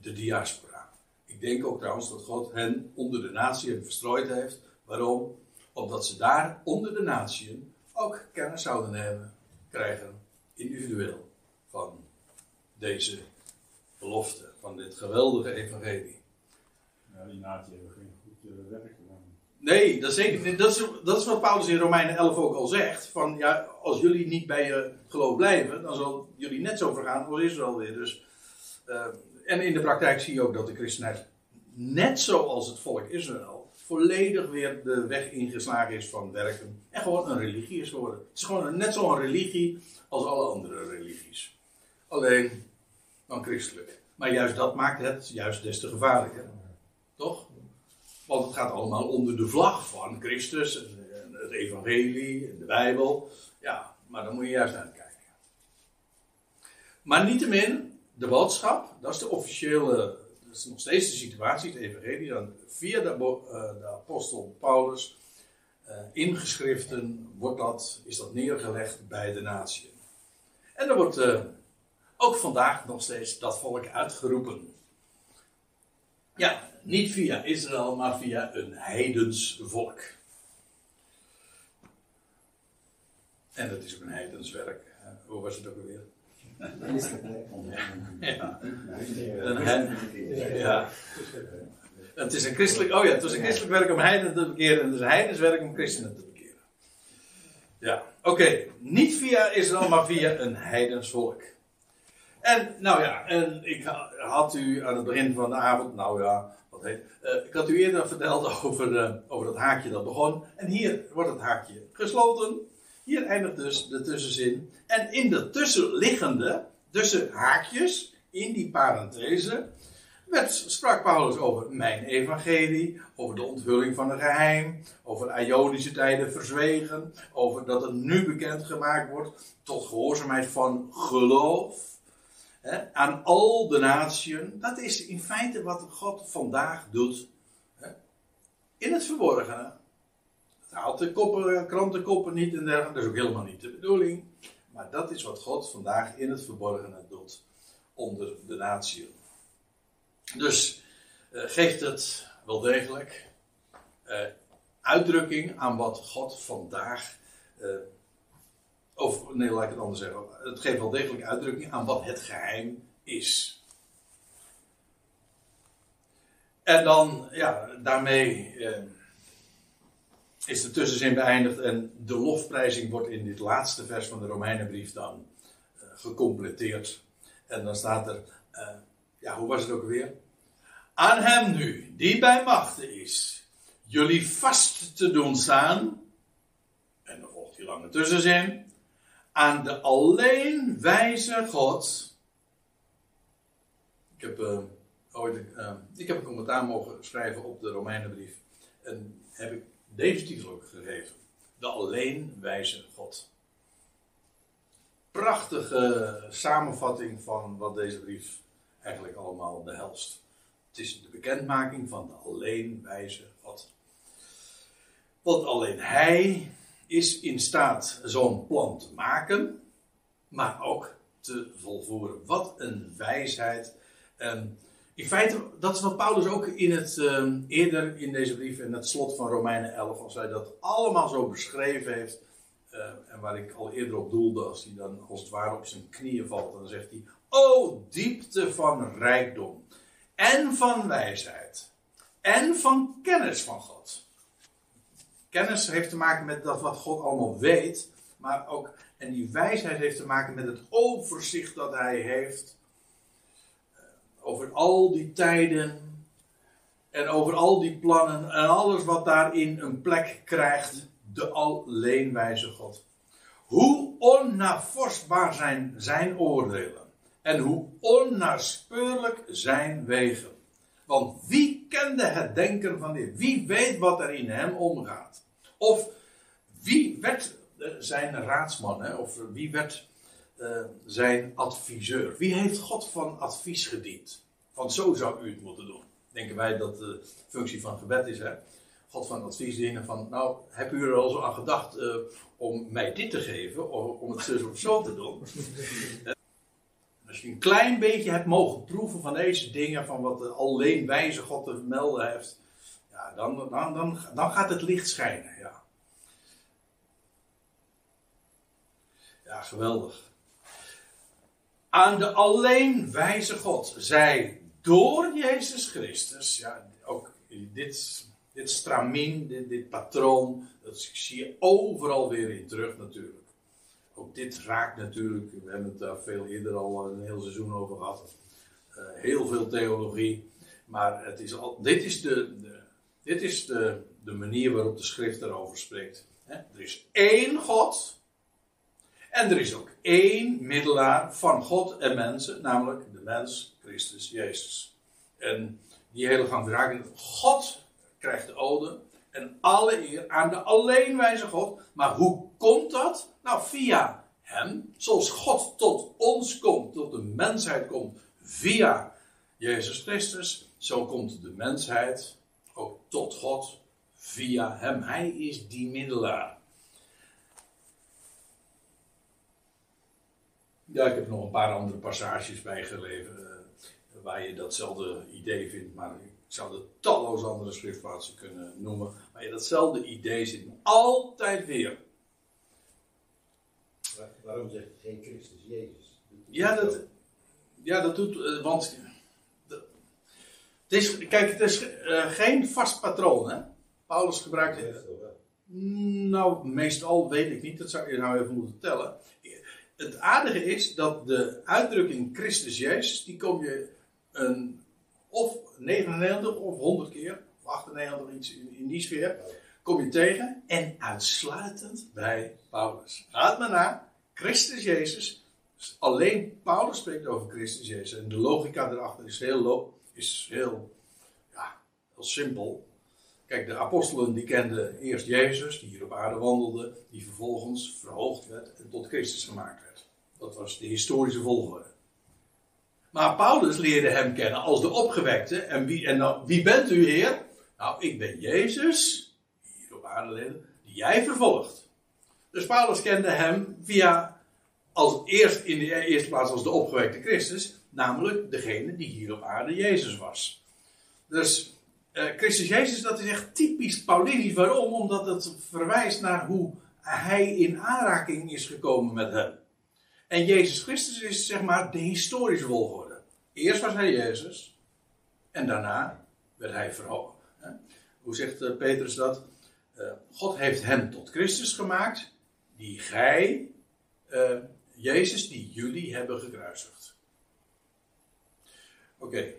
A: De diaspora. Ik denk ook trouwens dat God hen onder de natieën verstrooid heeft. Waarom? Omdat ze daar onder de natieën ook kennis zouden hebben, krijgen, individueel, van deze belofte, van dit geweldige evangelie.
B: Ja, die natie hebben geen goed uh, werk gedaan.
A: Nee, dat, zeker, dat, is, dat is wat Paulus in Romeinen 11 ook al zegt. Van ja, als jullie niet bij je geloof blijven, dan zal jullie net zo vergaan als Israël weer. Dus, uh, en in de praktijk zie je ook dat de christenheid, net zoals het volk Israël, volledig weer de weg ingeslagen is van werken. En gewoon een religie is geworden. Het is gewoon net zo'n religie als alle andere religies. Alleen dan christelijk. Maar juist dat maakt het juist des te gevaarlijker. Toch? Want het gaat allemaal onder de vlag van Christus, het Evangelie, de Bijbel. Ja, maar dan moet je juist naar kijken. Maar niettemin, de boodschap, dat is de officiële, dat is nog steeds de situatie, het evangelie, dan via de, eh, de apostel Paulus, eh, in geschriften wordt dat, is dat neergelegd bij de natie. En er wordt eh, ook vandaag nog steeds dat volk uitgeroepen. Ja, niet via Israël, maar via een heidens volk. En dat is ook een heidens werk. Hoe was het ook alweer? Het is een christelijk, oh ja, het was een christelijk werk om heidenen te bekeren en het is een heidens werk om christenen te bekeren. Ja, oké. Niet via Israël, maar via een heidens volk. En, nou ja, en ik ha- had u aan het begin van de avond, nou ja, wat heet, eh, ik had u eerder verteld over, eh, over dat haakje dat begon. En hier wordt het haakje gesloten. Hier eindigt dus de tussenzin. En in de tussenliggende, tussen haakjes, in die parenthese, werd, sprak Paulus over mijn evangelie, over de onthulling van een geheim, over Ionische tijden verzwegen, over dat het nu bekendgemaakt wordt tot gehoorzaamheid van geloof aan al de natieën. Dat is in feite wat God vandaag doet in het verborgene. Haalt de koppen, krantenkoppen niet en dergelijke, dat is ook helemaal niet de bedoeling. Maar dat is wat God vandaag in het verborgene doet onder de natieën. Dus eh, geeft het wel degelijk eh, uitdrukking aan wat God vandaag. eh, of nee, laat ik het anders zeggen. Het geeft wel degelijk uitdrukking aan wat het geheim is. En dan, ja, daarmee eh, is de tussenzin beëindigd en de lofprijzing wordt in dit laatste vers van de Romeinenbrief dan eh, gecompleteerd. En dan staat er, eh, ja, hoe was het ook alweer? Aan hem nu, die bij machten is, jullie vast te doen staan. En dan volgt die lange tussenzin. Aan de alleen wijze God. Ik heb, eh, ooit, ik heb een commentaar mogen schrijven op de Romeinenbrief. En heb ik deze titel ook gegeven. De alleen wijze God. Prachtige samenvatting van wat deze brief eigenlijk allemaal behelst. Het is de bekendmaking van de alleen wijze God. Want alleen Hij is in staat zo'n plan te maken, maar ook te volvoeren. Wat een wijsheid. En in feite, dat is wat Paulus ook in het, eh, eerder in deze brief, in het slot van Romeinen 11, als hij dat allemaal zo beschreven heeft. eh, en waar ik al eerder op doelde, als hij dan als het ware op zijn knieën valt, dan zegt hij: O diepte van rijkdom en van wijsheid en van kennis van God. Kennis heeft te maken met dat wat God allemaal weet, maar ook, en die wijsheid heeft te maken met het overzicht dat hij heeft over al die tijden en over al die plannen en alles wat daarin een plek krijgt, de alleenwijze God. Hoe onnavoorspbaar zijn zijn oordelen en hoe onnaspeurlijk zijn wegen. Want wie kende het denken van dit? Wie weet wat er in hem omgaat? Of wie werd eh, zijn raadsman? Of wie werd eh, zijn adviseur? Wie heeft God van advies gediend? Van zo zou u het moeten doen. Denken wij dat de functie van gebed is, hè? God van advies dienen van, nou, heb u er al zo aan gedacht eh, om mij dit te geven, om, om het zo of zo te doen? Als je een klein beetje hebt mogen proeven van deze dingen, van wat alleen wijze God te vermelden heeft, ja, dan, dan, dan, dan gaat het licht schijnen. Ja, ja geweldig. Aan de alleen wijze God, zij door Jezus Christus, ja, ook dit, dit stramien, dit, patroon, dat zie je overal weer in terug natuurlijk. Ook dit raakt natuurlijk, we hebben het daar veel eerder al een heel seizoen over gehad. Uh, heel veel theologie. Maar het is al, dit is, de, de dit is de, de manier waarop de schrift erover spreekt. Er is één God. En er is ook één middelaar van God en mensen, namelijk de mens Christus Jezus. En die hele gang raken. God krijgt de ode en alle eer aan de alleenwijze God. Maar hoe komt dat? Nou, via hem. Zoals God tot ons komt, tot de mensheid komt, via Jezus Christus, zo komt de mensheid ook tot God via hem. Hij is die middelaar. Ja, ik heb nog een paar andere passages bijgeleverd eh, waar je datzelfde idee vindt, maar ik zou er talloze andere schriftplaatsen kunnen noemen, waar je datzelfde idee zit altijd weer.
B: Waar- Waarom zegt hij geen Christus Jezus?
A: Ja, dat, ja, dat doet, eh, want de- het is, kijk, het is eh, geen vast patroon, hè? Paulus gebruikt het. Nou, meestal weet ik niet, dat zou je nou even moeten tellen. Het aardige is dat de uitdrukking Christus Jezus, die kom je een, of 99 of 100 keer, of 98 iets in, in die sfeer, kom je tegen. En uitsluitend bij Paulus. Gaat maar na, Christus Jezus. Alleen Paulus spreekt over Christus Jezus. En de logica erachter is heel, is heel, ja, heel simpel. Kijk, de apostelen die kenden eerst Jezus, die hier op aarde wandelde, die vervolgens verhoogd werd en tot Christus gemaakt werd. Dat was de historische volgorde. Maar Paulus leerde hem kennen als de opgewekte. En wie, en dan, wie bent u, Heer? Nou, ik ben Jezus, hier op aarde leefde, die jij vervolgt. Dus Paulus kende hem via, als eerst in de eerste plaats als de opgewekte Christus, namelijk degene die hier op aarde Jezus was. Dus Christus Jezus, dat is echt typisch Paulinisch. Waarom? Omdat het verwijst naar hoe hij in aanraking is gekomen met hem. En Jezus Christus is zeg maar de historische volgorde. Eerst was hij Jezus en daarna werd hij verhoogd. Hoe zegt eh, Petrus dat? Eh, God heeft hem tot Christus gemaakt, die gij, eh, Jezus, die jullie hebben gekruisigd. Oké.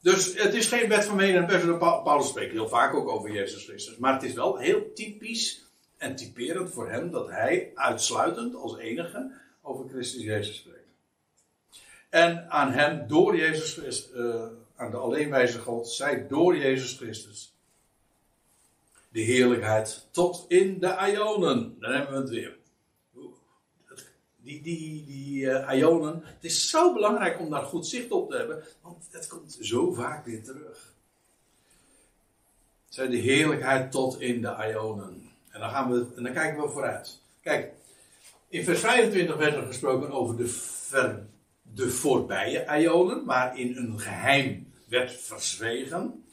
A: Dus het is geen wet van mede en persoon. Pa- Paulus spreekt heel vaak ook over Jezus Christus. Maar het is wel heel typisch en typerend voor hem dat hij uitsluitend als enige over Christus Jezus spreekt. En aan hem door Jezus Christus, eh, aan de alleenwijze God, zij door Jezus Christus. De heerlijkheid tot in de Ionen. Dan hebben we het weer. Die, die, die eh, Ionen. Het is zo belangrijk om daar goed zicht op te hebben, want het komt zo vaak weer terug. Zij de heerlijkheid tot in de Ionen. En dan, gaan we, en dan kijken we vooruit. Kijk, in vers 25 werd er gesproken over de, ver, de voorbije Ionen, waarin een geheim werd verzwegen.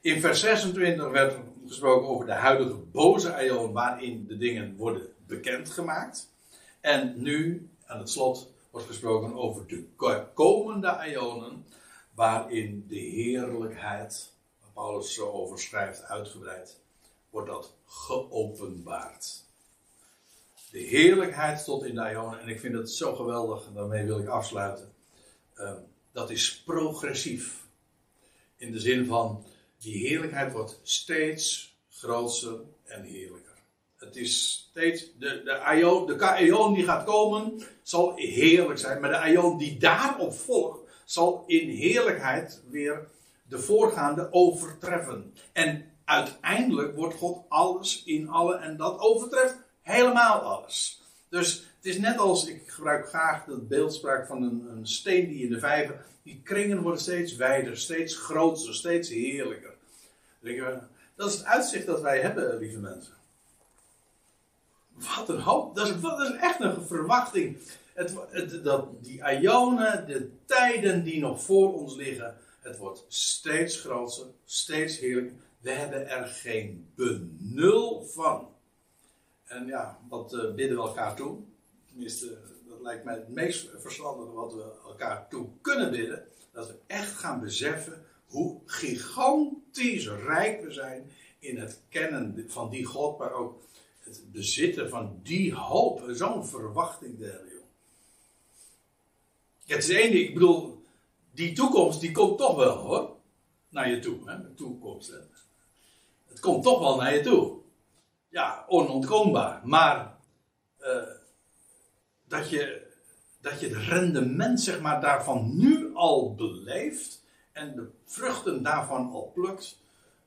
A: In vers 26 werd er gesproken over de huidige boze Ion, waarin de dingen worden bekendgemaakt. En nu, aan het slot, wordt gesproken over de ko- komende Ionen, waarin de heerlijkheid, waar Paulus zo over schrijft, uitgebreid, wordt dat geopenbaard. De heerlijkheid tot in de Ionen, en ik vind het zo geweldig, en daarmee wil ik afsluiten. eh, dat is progressief. In de zin van, die heerlijkheid wordt steeds groter en heerlijker. Het is steeds, de, de Aion, de Aion die gaat komen, zal heerlijk zijn. Maar de Aion die daarop volgt, zal in heerlijkheid weer de voorgaande overtreffen. En uiteindelijk wordt God alles in alle en dat overtreft helemaal alles. Dus het is net als, ik gebruik graag dat beeldspraak van een, een steen die in de vijver, die kringen worden steeds wijder, steeds groter, steeds heerlijker. Je, Dat is het uitzicht dat wij hebben, lieve mensen. Wat een hoop. Dat is, is echt een verwachting. Het, dat, die Ionen, de tijden die nog voor ons liggen, het wordt steeds groter, steeds heerlijker. We hebben er geen benul van. En ja, wat eh, bidden we elkaar toe? Tenminste, dat lijkt mij het meest verstandige wat we elkaar toe kunnen bidden. Dat we echt gaan beseffen hoe gigantisch rijk we zijn in het kennen van die God, maar ook het bezitten van die hoop. Zo'n verwachting der het is één ik bedoel, die toekomst die komt toch wel hoor. Naar je toe, hè? De toekomst. Hè? Het komt toch wel naar je toe. Ja, onontkoombaar. Maar eh, dat, je, dat je het rendement, zeg maar, daarvan nu al beleeft. En de vruchten daarvan al plukt.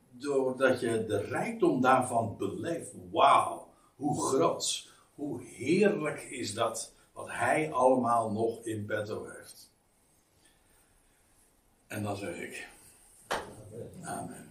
A: Doordat je de rijkdom daarvan beleeft. Wauw, hoe groot, hoe heerlijk is dat. Wat hij allemaal nog in petto heeft. En dan zeg ik. Amen.